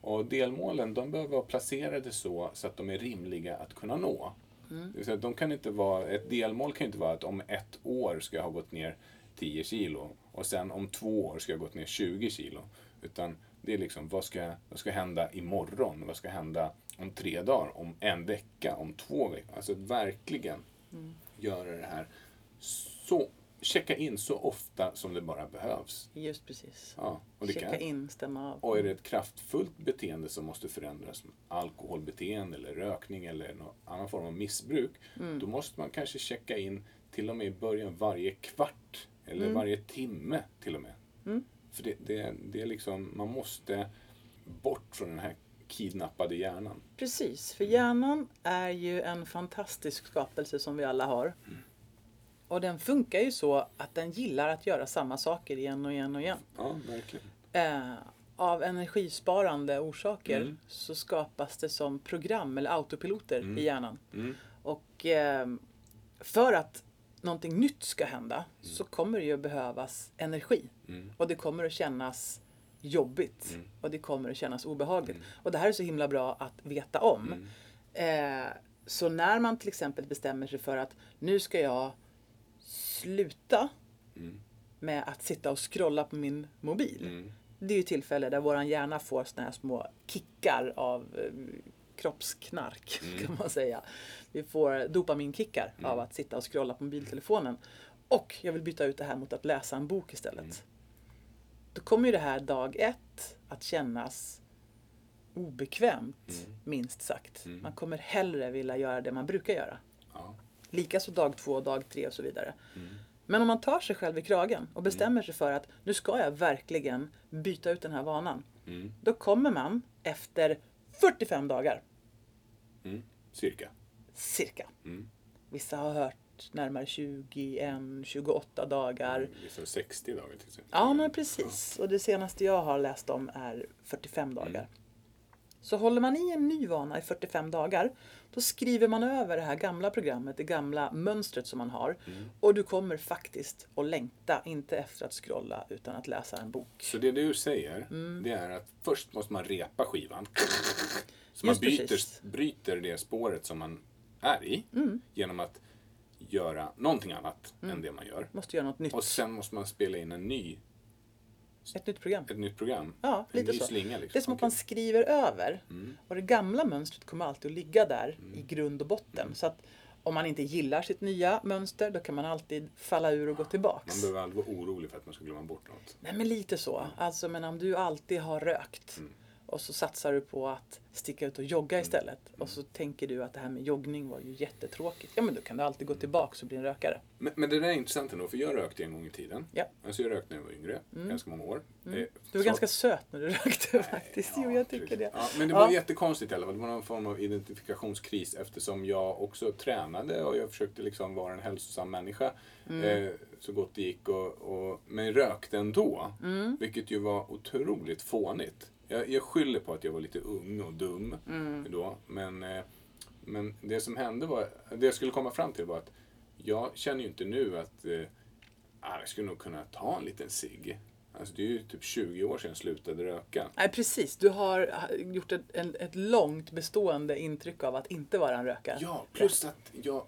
Och delmålen de behöver vara placerade så, så att de är rimliga att kunna nå.
Mm.
Det vill säga, de kan inte vara, ett delmål kan inte vara att om ett år ska jag ha gått ner 10 kilo och sen om två år ska jag ha gått ner 20 kilo. Utan det är liksom, vad ska, vad ska hända imorgon? Vad ska hända om tre dagar? Om en vecka? Om två veckor? Alltså verkligen
Mm.
göra det här så, checka in så ofta som det bara behövs.
Just precis.
Ja, och,
Checka
kan,
in, stämma av.
och är det ett kraftfullt beteende som måste förändras, som alkoholbeteende eller rökning eller någon annan form av missbruk,
Mm.
då måste man kanske checka in till och med i början varje kvart eller
Mm.
varje timme till och med.
Mm.
För det, det, det är liksom, man måste bort från den här kidnappade hjärnan.
Precis, för hjärnan är ju en fantastisk skapelse som vi alla har. Och den funkar ju så att den gillar att göra samma saker igen och igen och igen.
Ja, verkligen.
Eh, av energisparande orsaker
Mm.
så skapas det som program eller autopiloter
Mm.
i hjärnan.
Mm.
Och eh, för att någonting nytt ska hända så kommer det ju behövas energi.
Mm.
Och det kommer att kännas jobbigt.
Mm.
Och det kommer att kännas obehagligt.
Mm.
Och det här är så himla bra att veta om.
Mm.
Eh, så när man till exempel bestämmer sig för att nu ska jag sluta
Mm.
med att sitta och scrolla på min mobil.
Mm.
Det är ju tillfälle där våran hjärna får såna här små kickar av eh, kroppsknark
Mm.
kan man säga. Vi får dopaminkickar
Mm.
av att sitta och scrolla på mobiltelefonen. Och jag vill byta ut det här mot att läsa en bok istället.
Mm.
Då kommer ju det här dag ett att kännas obekvämt,
Mm.
minst sagt.
Mm.
Man kommer hellre vilja göra det man brukar göra.
Ja.
Likaså dag två, dag tre och så vidare.
Mm.
Men om man tar sig själv i kragen och bestämmer sig för att nu ska jag verkligen byta ut den här vanan.
Mm.
Då kommer man efter 45 dagar,
Mm. Cirka.
cirka.
Mm.
Vissa har hört närmare 21, 28 dagar.
Har 60 dagar till exempel.
Ja, men precis. Och det senaste jag har läst om är 45 dagar. Så håller man i en ny vana i 45 dagar, då skriver man över det här gamla programmet, det gamla mönstret som man har.
Mm.
Och du kommer faktiskt att längta, inte efter att scrolla, utan att läsa en bok.
Så det du säger,
Mm.
det är att först måste man repa skivan. Så man byter, bryter det spåret som man är i
Mm.
genom att göra någonting annat än det man gör.
Måste göra något nytt.
Och sen måste man spela in en ny,
Ett nytt program.
ett nytt program.
Ja,
en
lite
ny
så.
slinga liksom.
Det är som att
Okej.
man skriver över.
Mm.
Och det gamla mönstret kommer alltid att ligga där
Mm.
i grund och botten. Så att om man inte gillar sitt nya mönster, då kan man alltid falla ur och gå tillbaks.
Man behöver aldrig vara orolig för att man ska glömma bort något.
Nej men lite så. Alltså men om du alltid har rökt
Mm.
Och så satsar du på att sticka ut och jogga istället. Och så tänker du att det här med joggning var ju jättetråkigt. Ja men då kan du alltid gå tillbaks och bli en rökare.
Men, men det där är intressant ändå, för jag rökte en gång i tiden.
Ja.
Alltså jag rökte när jag var yngre,
Mm.
ganska många år.
Mm.
Eh,
Du var
så-
ganska söt när du rökte faktiskt. Jo, jag tycker det.
Ja, men det
Ja.
var jättekonstigt i alla fall. Det var någon form av identifikationskris eftersom jag också tränade och jag försökte liksom vara en hälsosam människa
Mm.
eh, så gott det gick. Och, och, men rökte ändå,
Mm.
vilket ju var otroligt fånigt. Jag, jag skyller på att jag var lite ung och dum
Mm.
då. Men, eh, men det som hände var, det jag skulle komma fram till var att jag känner ju inte nu att eh, ah, jag skulle nog kunna ta en liten cigg. Alltså det är ju typ 20 år sedan jag slutade röka.
Nej precis, du har gjort ett, en, ett långt bestående intryck av att inte vara en rökare.
Ja, plus att jag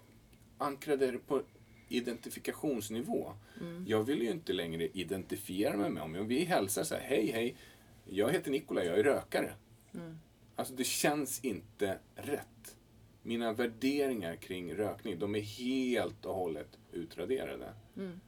ankrade det på identifikationsnivå.
Mm.
Jag vill ju inte längre identifiera mig med om vi hälsar så här, hej hej, jag heter Nikola, jag är rökare.
Mm.
Alltså det känns inte rätt. Mina värderingar kring rökning, de är helt och hållet utraderade.
Mm.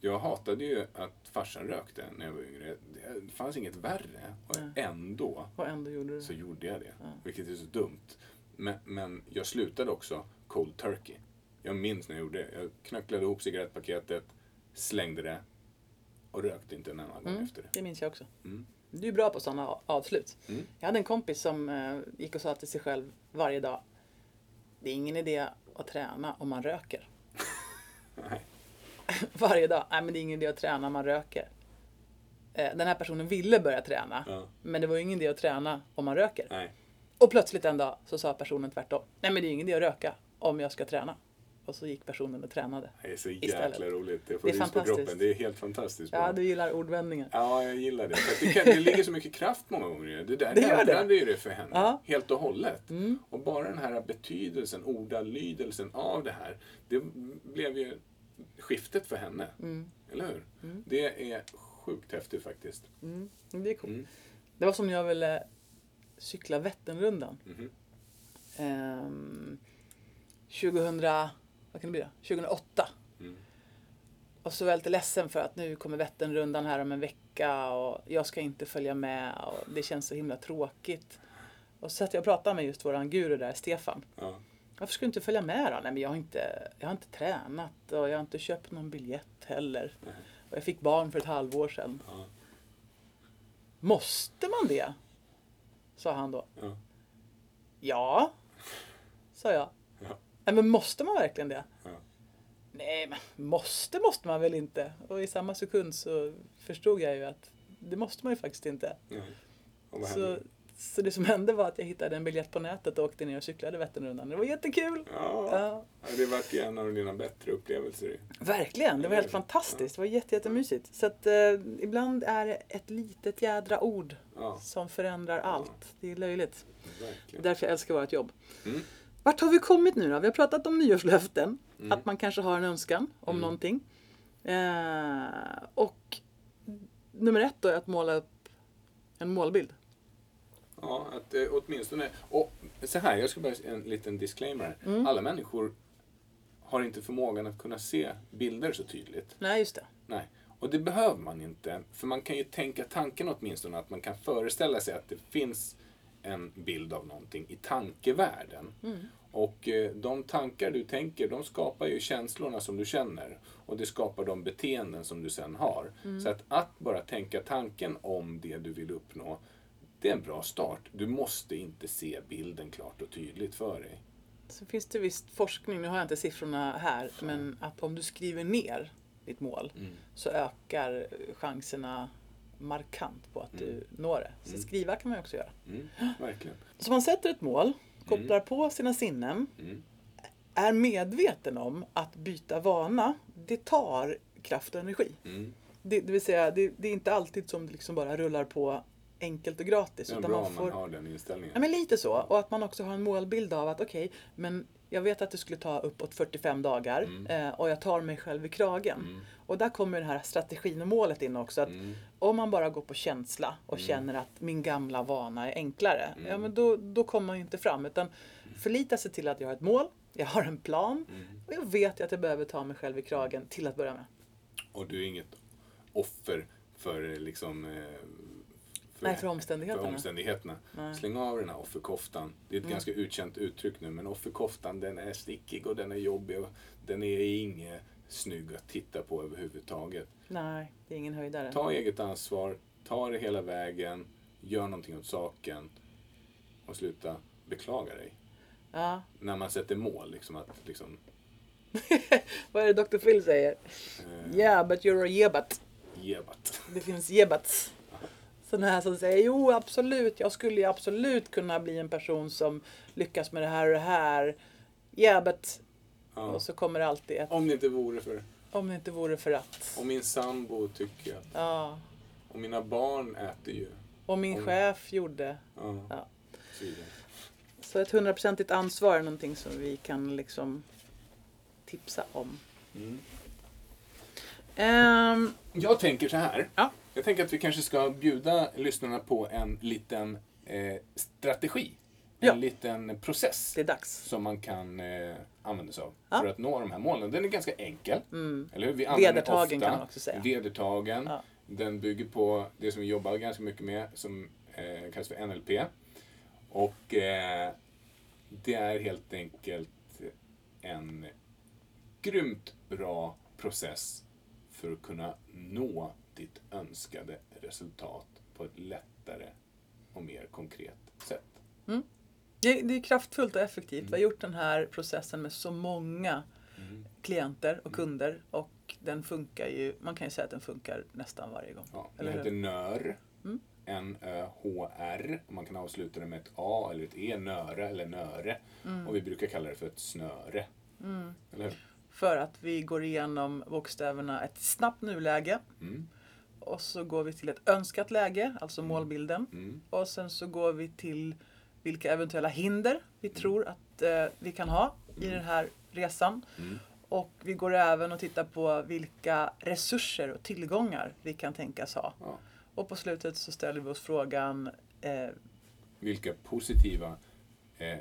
Jag hatade ju att farsan rökte när jag var yngre. Det fanns inget värre. Och
Nej.
ändå
Och ändå gjorde du
så gjorde jag det.
Ja.
Vilket är så dumt. Men, men jag slutade också cold turkey. Jag minns när jag gjorde det. Jag knacklade ihop cigarettpaketet, slängde det och rökte inte en enda gång
Mm.
efter det.
Det minns jag också.
Mm.
Du är bra på sådana avslut.
Mm.
Jag hade en kompis som eh, gick och sa till sig själv varje dag. Det är ingen idé att träna om man röker.
Nej.
varje dag. Nej men det är ingen idé att träna om man röker. Eh, den här personen ville börja träna.
Ja.
Men det var ju ingen idé att träna om man röker.
Nej.
Och plötsligt en dag så sa personen tvärtom. Nej men det är ingen idé att röka om jag ska träna. Och så gick personen och tränade.
Det är så jäkla
Istället.
roligt. Det
Det
får
är
rys på
fantastiskt.
kroppen. Det är helt fantastiskt bra.
Ja, du gillar ordvändningar.
Ja, jag gillar det. För det, kan, det ligger så mycket kraft många gånger i det. Det där
Det det.
ändrade ju det för henne.
Ja.
Helt och hållet.
Mm.
Och bara den här betydelsen, ordalydelsen av det här. Det blev ju skiftet för henne.
Mm.
Eller hur? Det är sjukt häftigt faktiskt.
Mm. Det är coolt.
Mm.
Det var som jag ville cykla Vätternrundan.
Mhm.
Ehm, 2000, vad kan det bli då? 2008.
Mm.
Och så var jag lite ledsen för att nu kommer Vätternrundan här om en vecka och jag ska inte följa med och det känns så himla tråkigt. Och så satt jag och pratade med just våran guru där, Stefan.
Ja.
Varför ska du inte följa med då? Nej men jag har inte, jag har inte tränat och jag har inte köpt någon biljett heller.
Nej.
Och jag fick barn för ett halvår sedan.
Ja.
Måste man det? Sa han då.
Ja.
Ja, sa jag.
Ja.
Nej men måste man verkligen det?
Ja.
Nej men måste måste man väl inte? Och i samma sekund så förstod jag ju att det måste man ju faktiskt inte.
Ja. Vad
Så, så det som hände var att jag hittade en biljett på nätet och åkte ner och cyklade Vätternrundan. Det var jättekul!
Ja.
Ja,
Ja, Det vart ju en av dina bättre upplevelser.
verkligen, det var helt fantastiskt. Det var jätte, jättemysigt. Så att eh, ibland är det ett litet jädra ord
Ja,
som förändrar allt. Det är löjligt.
Verkligen.
därför jag älskar vårt jobb.
Mm.
Vart har vi kommit nu då? Vi har pratat om nyårslöften.
Mm.
Att man kanske har en önskan om
Mm.
någonting. Eh, och nummer ett då är att måla upp en målbild.
Ja, att eh, åtminstone... Och så här, jag ska bara en liten disclaimer.
Mm.
Alla människor har inte förmågan att kunna se bilder så tydligt.
Nej, just det.
Nej. Och det behöver man inte. För man kan ju tänka tanken åtminstone att man kan föreställa sig att det finns en bild av någonting i tankevärlden.
Mm.
Och eh, de tankar du tänker, de skapar ju känslorna som du känner. Och det skapar de beteenden som du sen har.
Mm.
Så att, att bara tänka tanken om det du vill uppnå, det är en bra start. Du måste inte se bilden klart och tydligt för dig.
Så finns det visst forskning, nu har jag inte siffrorna här, men att om du skriver ner ditt mål så ökar chanserna markant på att du når det. Så
Mm.
skriva kan man också göra.
Mm, verkligen.
Så man sätter ett mål, kopplar på sina sinnen,
Mm.
är medveten om att byta vana, det tar kraft och energi.
Mm.
Det, det vill säga, det, det är inte alltid som det liksom bara rullar på enkelt och gratis.
Det är
utan
bra
man
om
får,
man har den inställningen.
Ja, men lite så. Och att man också har en målbild av att okej, men jag vet att det skulle ta uppåt 45 dagar
Mm.
eh, och jag tar mig själv i kragen.
Mm.
Och där kommer den här strategin och målet in också. Att
Mm.
Om man bara går på känsla och
Mm.
känner att min gamla vana är enklare,
Mm.
ja men då, då kommer man ju inte fram. Utan förlita sig till att jag har ett mål, jag har en plan
Mm.
och jag vet att jag behöver ta mig själv i kragen till att börja med.
Och du är inget offer för eh, liksom...
Nej, för omständigheterna.
För omständigheterna.
Nej.
Släng av den här offerkoftan. Det är ett
Mm.
ganska utkänt uttryck nu, men offerkoftan den är stickig och den är jobbig och den är inget snygg att titta på överhuvudtaget.
Nej, det är ingen höjdare.
Ta eget ansvar, ta det hela vägen, gör någonting åt saken och sluta beklaga dig.
Ja.
När man sätter mål, liksom att liksom...
Vad är det Dr. Phil säger?
Eh,
Yeah, but you're a yebat.
Jebat.
Det finns jebats. Sådana här som säger jo absolut, jag skulle ju absolut kunna bli en person som lyckas med det här och det här. Yeah, but...
Ja.
Och så kommer det alltid ett
Om det inte vore för...
om det inte vore för att.
Om min sambo tycker att...
Ja.
Och mina barn äter ju.
Och min
Om-
chef gjorde.
Ja.
Ja.
Så
ett hundraprocentigt ansvar är någonting som vi kan liksom tipsa om.
Mm.
Ehm,
Jag tänker så här.
Ja.
Jag tänker att vi kanske ska bjuda lyssnarna på en liten eh, strategi.
Ja.
En liten process
det är dags.
som man kan eh, använda sig av
Ja.
för att nå de här målen. Den är ganska enkel.
Mm.
Eller hur? Vi använder
Vedertagen
ofta.
kan man också säga.
Vedertagen.
Ja.
Den bygger på det som vi jobbar ganska mycket med som eh, kallas för NLP. Och eh, det är helt enkelt en grymt bra process för att kunna nå ditt önskade resultat på ett lättare och mer konkret sätt.
Det, det är kraftfullt och effektivt. Vi har gjort den här processen med så många
Mm.
klienter och kunder och den funkar ju, man kan ju säga att den funkar nästan varje gång.
Ja, den heter? NÖR.
Mm.
N-Ö-H-R. Man kan avsluta det med ett A eller ett E. Nöre eller nöre.
Mm.
Och vi brukar kalla det för ett snöre.
Mm. För att vi går igenom bokstäverna ett snabbt nuläge
Mm.
Och så går vi till ett önskat läge, alltså målbilden.
Mm.
Och sen så går vi till vilka eventuella hinder vi tror att eh, vi kan ha i den här resan.
Mm.
Och vi går även och tittar på vilka resurser och tillgångar vi kan tänkas ha.
Ja.
Och på slutet så ställer vi oss frågan eh,
Vilka positiva eh,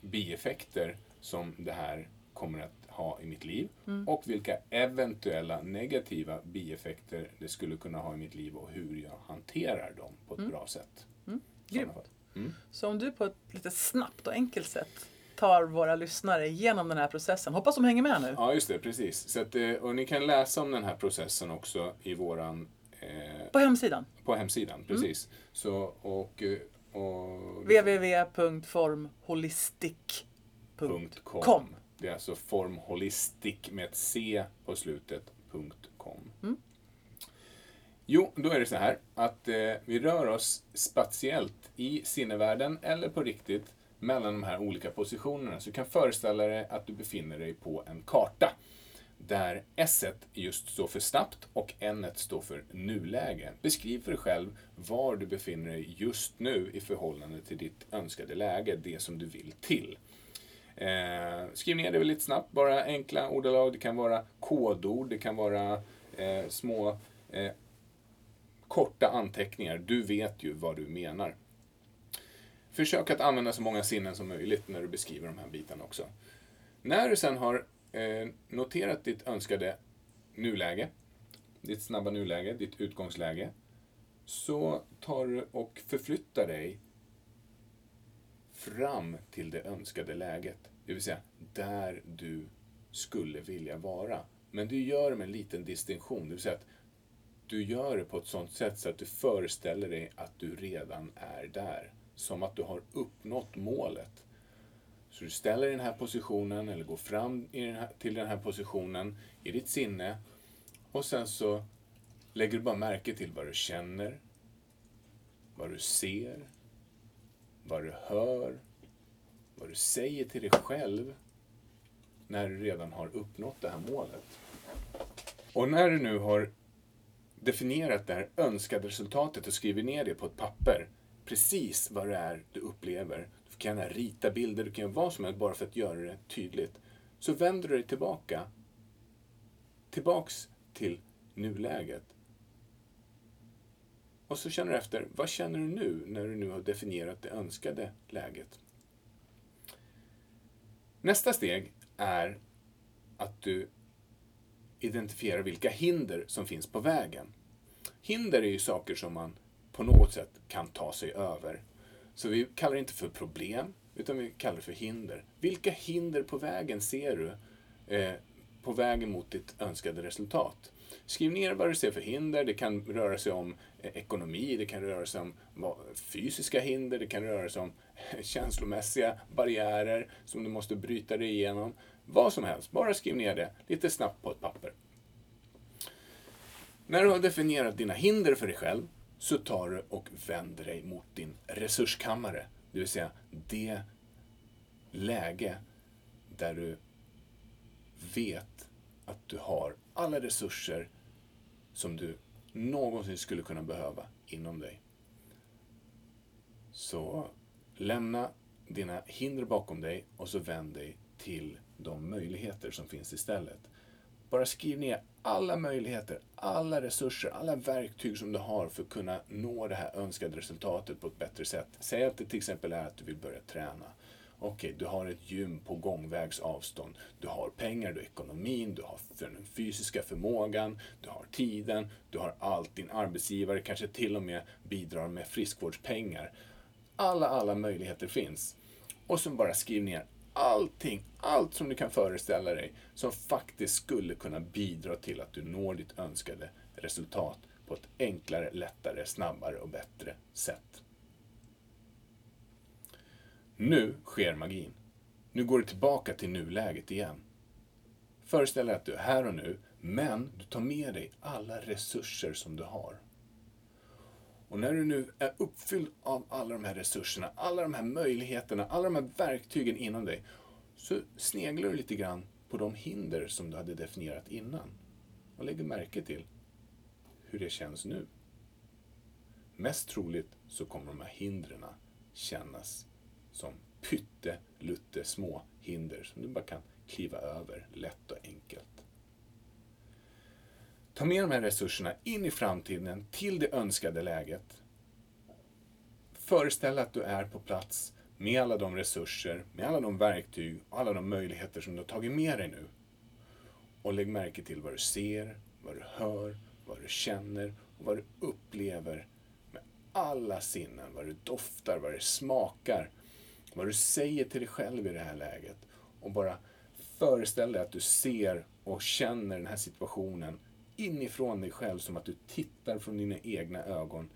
bieffekter som det här kommer att ha i mitt liv
Mm.
och vilka eventuella negativa bieffekter det skulle kunna ha i mitt liv och hur jag hanterar dem på ett bra sätt.
Mm. Grymt.
Mm.
Så om du på ett lite snabbt och enkelt sätt tar våra lyssnare igenom den här processen. Hoppas de hänger med nu.
Ja, just det, precis. Så att, eh, och ni kan läsa om den här processen också i våran eh,
På hemsidan.
på hemsidan. Precis. Så, och, eh, och
www.formholistic.com
.com. Det är alltså formholistic med ett C på slutet. .com.
Mm.
Jo, då är det så här att eh, vi rör oss spatiellt i sinnevärlden eller på riktigt mellan de här olika positionerna. Så du kan föreställa dig att du befinner dig på en karta där S just står för snabbt och N står för nuläge. Beskriv för dig själv var du befinner dig just nu i förhållande till ditt önskade läge, det som du vill till. Eh, skriv ner det lite snabbt, bara enkla ordalag. Det kan vara kodord, det kan vara eh, små eh, korta anteckningar. Du vet ju vad du menar. Försök att använda så många sinnen som möjligt när du beskriver de här bitarna också. När du sen har eh, noterat ditt önskade nuläge, ditt snabba nuläge, ditt utgångsläge, så tar du och förflyttar dig fram till det önskade läget. Det vill säga där du skulle vilja vara. Men du gör det med en liten distinktion. Det vill säga att du gör det på ett sådant sätt så att du föreställer dig att du redan är där. Som att du har uppnått målet. Så du ställer dig i den här positionen eller går fram i den här, till den här positionen i ditt sinne. Och sen så lägger du bara märke till vad du känner, vad du ser, vad du hör, vad du säger till dig själv när du redan har uppnått det här målet. Och när du nu har definierat det här önskade resultatet och skrivit ner det på ett papper, precis vad det är du upplever. Du kan gärna rita bilder, du kan göra vad som helst bara för att göra det tydligt. Så vänder du dig tillbaka, tillbaks till nuläget. Och så känner du efter, vad känner du nu när du nu har definierat det önskade läget? Nästa steg är att du identifierar vilka hinder som finns på vägen. Hinder är ju saker som man på något sätt kan ta sig över. Så vi kallar det inte för problem, utan vi kallar det för hinder. Vilka hinder på vägen ser du eh, på vägen mot ditt önskade resultat? Skriv ner vad du ser för hinder. Det kan röra sig om E- ekonomi, det kan röra sig om fysiska hinder, det kan röra sig om känslomässiga barriärer som du måste bryta dig igenom. Vad som helst, bara skriv ner det lite snabbt på ett papper. När du har definierat dina hinder för dig själv så tar du och vänder dig mot din resurskammare. Det vill säga det läge där du vet att du har alla resurser som du någonsin skulle kunna behöva inom dig. Så lämna dina hinder bakom dig och så vänd dig till de möjligheter som finns istället. Bara skriv ner alla möjligheter, alla resurser, alla verktyg som du har för att kunna nå det här önskade resultatet på ett bättre sätt. Säg att det till exempel är att du vill börja träna. Okej, du har ett gym på gångvägs avstånd. Du har pengar, du har ekonomin, du har den fysiska förmågan, du har tiden, du har allt. Din arbetsgivare kanske till och med bidrar med friskvårdspengar. Alla, alla möjligheter finns. Och så bara skriv ner allting, allt som du kan föreställa dig som faktiskt skulle kunna bidra till att du når ditt önskade resultat på ett enklare, lättare, snabbare och bättre sätt. Nu sker magin. Nu går du tillbaka till nuläget igen. Föreställ dig att du är här och nu, men du tar med dig alla resurser som du har. Och när du nu är uppfylld av alla de här resurserna, alla de här möjligheterna, alla de här verktygen inom dig, så sneglar du lite grann på de hinder som du hade definierat innan och lägger märke till hur det känns nu. Mest troligt så kommer de här hindren kännas som pyttelutte små hinder som du bara kan kliva över lätt och enkelt. Ta med de här resurserna in i framtiden till det önskade läget. Föreställ att du är på plats med alla de resurser, med alla de verktyg och alla de möjligheter som du har tagit med dig nu. Och lägg märke till vad du ser, vad du hör, vad du känner och vad du upplever med alla sinnen. Vad du doftar, vad du smakar, vad du säger till dig själv i det här läget. Och bara föreställ dig att du ser och känner den här situationen inifrån dig själv som att du tittar från dina egna ögon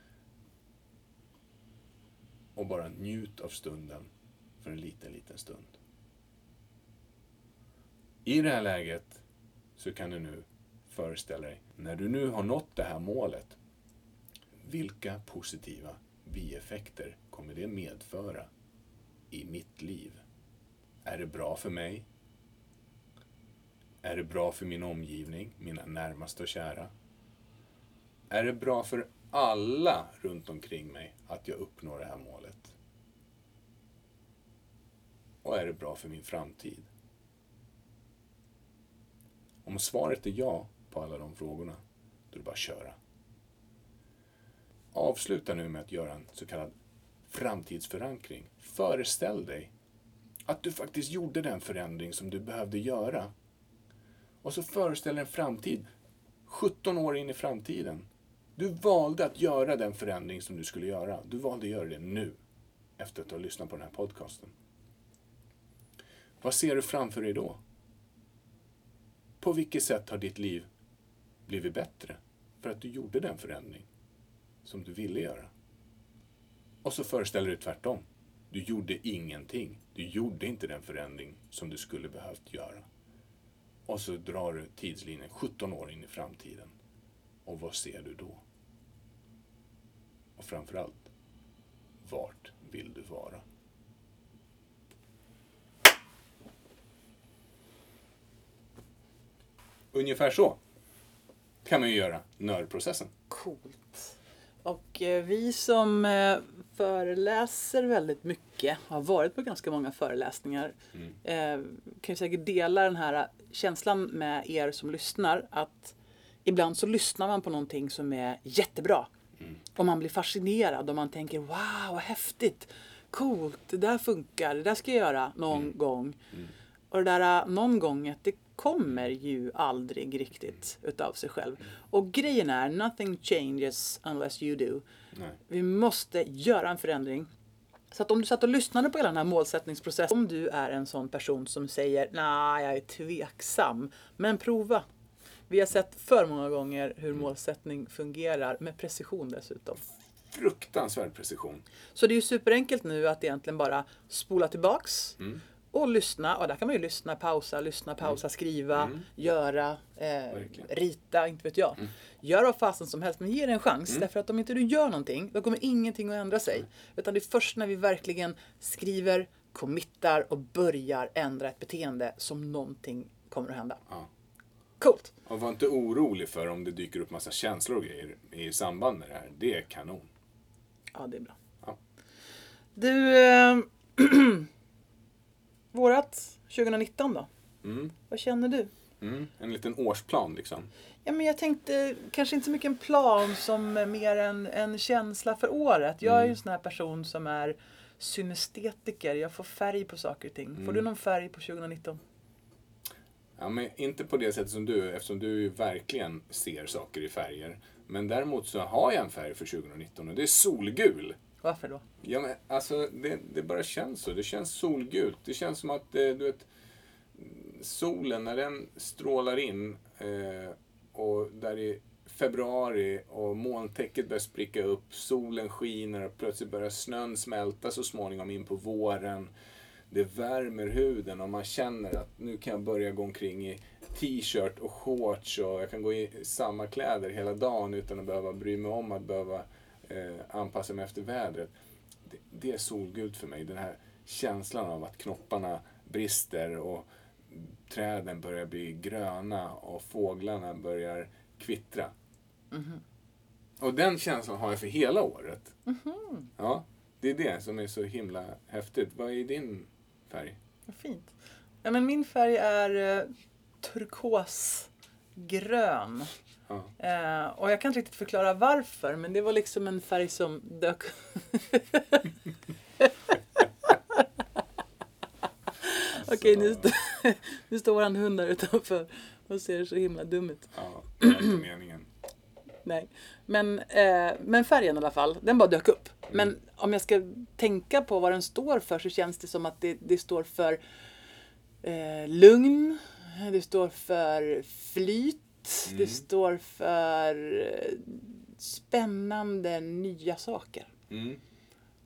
och bara njut av stunden för en liten, liten stund. I det här läget så kan du nu föreställa dig, när du nu har nått det här målet, vilka positiva bieffekter kommer det medföra i mitt liv? Är det bra för mig? Är det bra för min omgivning, mina närmaste och kära? Är det bra för alla runt omkring mig att jag uppnår det här målet? Och är det bra för min framtid? Om svaret är ja på alla de frågorna, då är det bara att köra. Avsluta nu med att göra en så kallad framtidsförankring. Föreställ dig att du faktiskt gjorde den förändring som du behövde göra. Och så föreställ dig en framtid, 17 år in i framtiden. Du valde att göra den förändring som du skulle göra. Du valde att göra det nu, efter att ha lyssnat på den här podcasten. Vad ser du framför dig då? På vilket sätt har ditt liv blivit bättre för att du gjorde den förändring som du ville göra? Och så föreställer du tvärtom. Du gjorde ingenting. Du gjorde inte den förändring som du skulle behövt göra. Och så drar du tidslinjen 17 år in i framtiden. Och vad ser du då? Och framförallt, vart vill du vara? Ungefär så kan man ju göra nördprocessen.
Coolt. Och eh, vi som eh, föreläser väldigt mycket, har varit på ganska många föreläsningar, eh, kan ju säkert dela den här känslan med er som lyssnar att ibland så lyssnar man på någonting som är jättebra. Och man blir fascinerad och man tänker wow, vad häftigt, coolt, det där funkar, det där ska jag göra någon gång. Och det där någon gånget, det kommer ju aldrig riktigt utav sig själv. Och grejen är, nothing changes unless you do.
Nej.
Vi måste göra en förändring. Så att om du satt och lyssnade på hela den här målsättningsprocessen, om du är en sån person som säger nej, jag är tveksam, men prova. Vi har sett för många gånger hur målsättning fungerar, med precision dessutom.
Fruktansvärd precision.
Så det är ju superenkelt nu att egentligen bara spola tillbaks och lyssna. Och där kan man ju lyssna, pausa, lyssna, pausa, skriva, göra, eh, rita, inte vet jag. Gör vad fasen som helst, men ge det en chans. Därför att om inte du gör någonting, då kommer ingenting att ändra sig. Utan det är först när vi verkligen skriver, committar och börjar ändra ett beteende som någonting kommer att hända.
Ja.
Coolt!
Och var inte orolig för om det dyker upp massa känslor och grejer i samband med det här. Det är kanon.
Ja, det är bra.
Ja.
Du, eh, vårat 2019 då?
Mm.
Vad känner du?
Mm. En liten årsplan liksom.
Ja, men jag tänkte kanske inte så mycket en plan som mer en, en känsla för året. Jag är ju en sån här person som är synestetiker. Jag får färg på saker och ting. Får du någon färg på 2019?
Ja, men inte på det sättet som du, eftersom du verkligen ser saker i färger. Men däremot så har jag en färg för 2019 och det är solgul.
Varför då?
Ja, men alltså det, det bara känns så. Det känns solgult. Det känns som att, eh, du vet, solen när den strålar in eh, och där i februari och molntäcket börjar spricka upp, solen skiner och plötsligt börjar snön smälta så småningom in på våren. Det värmer huden och man känner att nu kan jag börja gå omkring i t-shirt och shorts och jag kan gå i samma kläder hela dagen utan att behöva bry mig om att behöva eh, anpassa mig efter vädret. Det, det är solgult för mig. Den här känslan av att knopparna brister och träden börjar bli gröna och fåglarna börjar kvittra. Och den känslan har jag för hela året. Ja, det är det som är så himla häftigt. Vad är din färg?
Vad fint. Ja, men min färg är eh, turkosgrön.
Ja.
Eh, och jag kan inte riktigt förklara varför, men det var liksom en färg som dök... Okej, nu, st- nu står våran hund där utanför och ser så himla dum ut.
Ja, det var inte meningen.
Nej. Men, eh, men färgen i alla fall, den bara dök upp. Men om jag ska tänka på vad den står för så känns det som att det, det står för eh, lugn, det står för flyt, det står för eh, spännande nya saker.
Mm.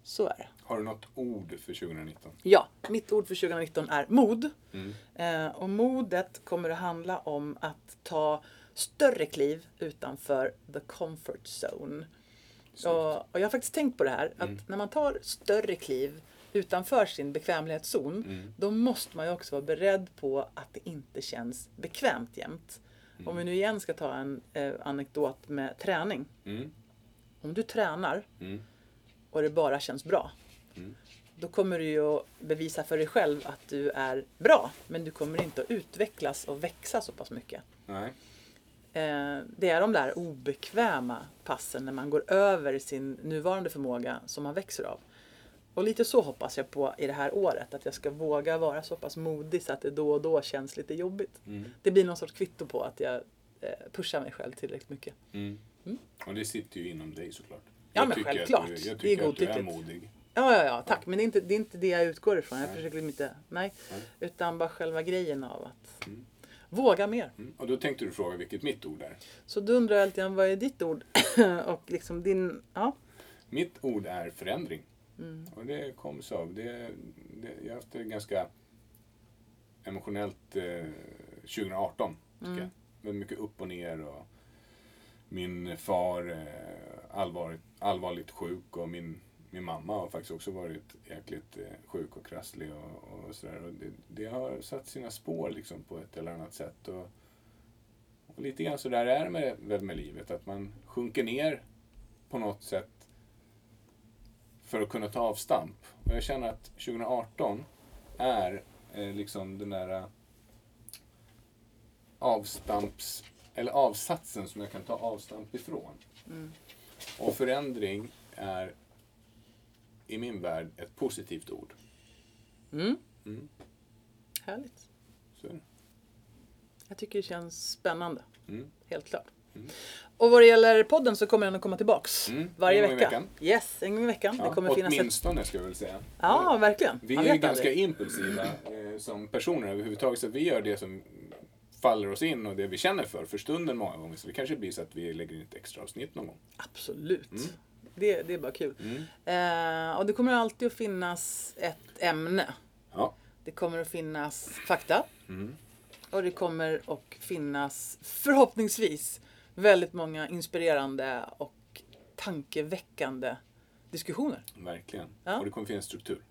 Så är det.
Har du något ord för 2019?
Ja, mitt ord för 2019 är mod.
Mm.
Eh, och modet kommer att handla om att ta större kliv utanför the comfort zone. Och, och jag har faktiskt tänkt på det här, att när man tar större kliv utanför sin bekvämlighetszon, då måste man ju också vara beredd på att det inte känns bekvämt jämt. Om vi nu igen ska ta en eh, anekdot med träning.
Mm.
Om du tränar
Mm.
och det bara känns bra. Då kommer du ju att bevisa för dig själv att du är bra. Men du kommer inte att utvecklas och växa så pass mycket.
Nej.
Eh, det är de där obekväma passen när man går över sin nuvarande förmåga som man växer av. Och lite så hoppas jag på i det här året. Att jag ska våga vara så pass modig så att det då och då känns lite jobbigt.
Mm.
Det blir någon sorts kvitto på att jag eh, pushar mig själv tillräckligt mycket.
Mm. Och det sitter ju inom dig såklart.
Ja,
Jag
men
tycker
självklart.
Du, jag
Det är
tycker att du är
godtyckligt.
modig.
Ja, ja, ja, tack. Men det är inte det, är inte det jag utgår ifrån. Jag
Nej.
försöker liksom inte, nej.
Nej.
Utan bara själva grejen av att
Mm.
våga mer.
Mm. Och då tänkte du fråga vilket mitt ord är.
Så då undrar jag alltid, vad är ditt ord? och liksom din, ja.
Mitt ord är förändring.
Mm.
Och det kom sig av. Det, det, jag har haft det ganska emotionellt eh, 2018. Tycker
Mm.
jag. Väldigt mycket upp och ner. Och min far eh, allvarligt, allvarligt sjuk och min, min mamma har faktiskt också varit jäkligt eh, sjuk och krasslig. Och, och sådär. Och det, det har satt sina spår liksom, på ett eller annat sätt. Och, och lite grann så där är det med, väl med livet. Att man sjunker ner på något sätt för att kunna ta avstamp. Och jag känner att 2018 är eh, liksom den där eh, avstamps, eller avsatsen som jag kan ta avstamp ifrån.
Mm.
Och förändring är i min värld ett positivt ord.
Mm.
Mm,
Härligt.
så.
Jag tycker det känns spännande.
Mm.
Helt klart. Och vad det gäller podden så kommer den att komma tillbaks.
Mm,
Varje vecka.
veckan.
Yes, en gång i veckan.
Ja,
det kommer finnas ett...
åtminstone ska jag väl säga.
Ja, verkligen.
Vi är ju ganska
aldrig.
impulsiva eh, som personer överhuvudtaget. Så vi gör det som faller oss in och det vi känner för för stunden många gånger. Så det kanske blir så att vi lägger in ett extra avsnitt någon gång.
Absolut.
Mm.
Det, det är bara kul.
Mm.
Eh, och det kommer alltid att finnas ett ämne.
Ja.
Det kommer att finnas fakta.
Mm.
Och det kommer att finnas förhoppningsvis väldigt många inspirerande och tankeväckande diskussioner.
Verkligen.
Ja.
Och det kommer finnas struktur.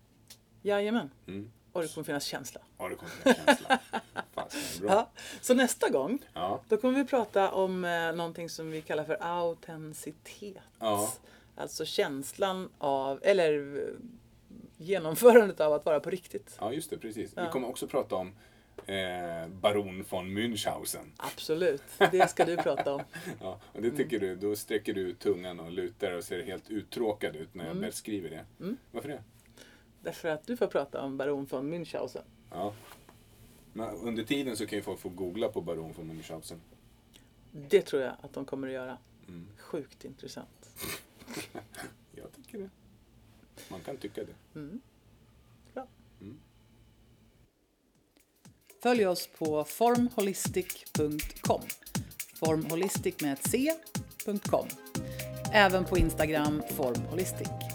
Jajamän.
Mm.
Och det kommer finnas känsla.
Ja, det kommer finnas känsla. Fasen, bra.
Ja. Så nästa gång,
Ja.
då kommer vi prata om eh, någonting som vi kallar för autenticitet.
Ja.
Alltså känslan av, eller eh, genomförandet av att vara på riktigt.
ja, just det. Precis. Vi kommer också prata om eh, baron von Münchhausen.
Absolut, det ska du prata om.
Ja, och det tycker du, då sträcker du ut tungan och lutar och ser helt uttråkad ut när jag
Mm.
väl skriver det.
Mm.
Varför det?
Därför att du får prata om baron von Münchhausen.
Ja. Men under tiden så kan ju folk få googla på baron von Münchhausen.
Det tror jag att de kommer att göra.
Mm.
Sjukt intressant.
Jag tycker det. Man kan tycka det.
Mm. Bra.
Mm.
Följ oss på formholistic.com. Formholistic med ett C.com. Även på Instagram formholistic.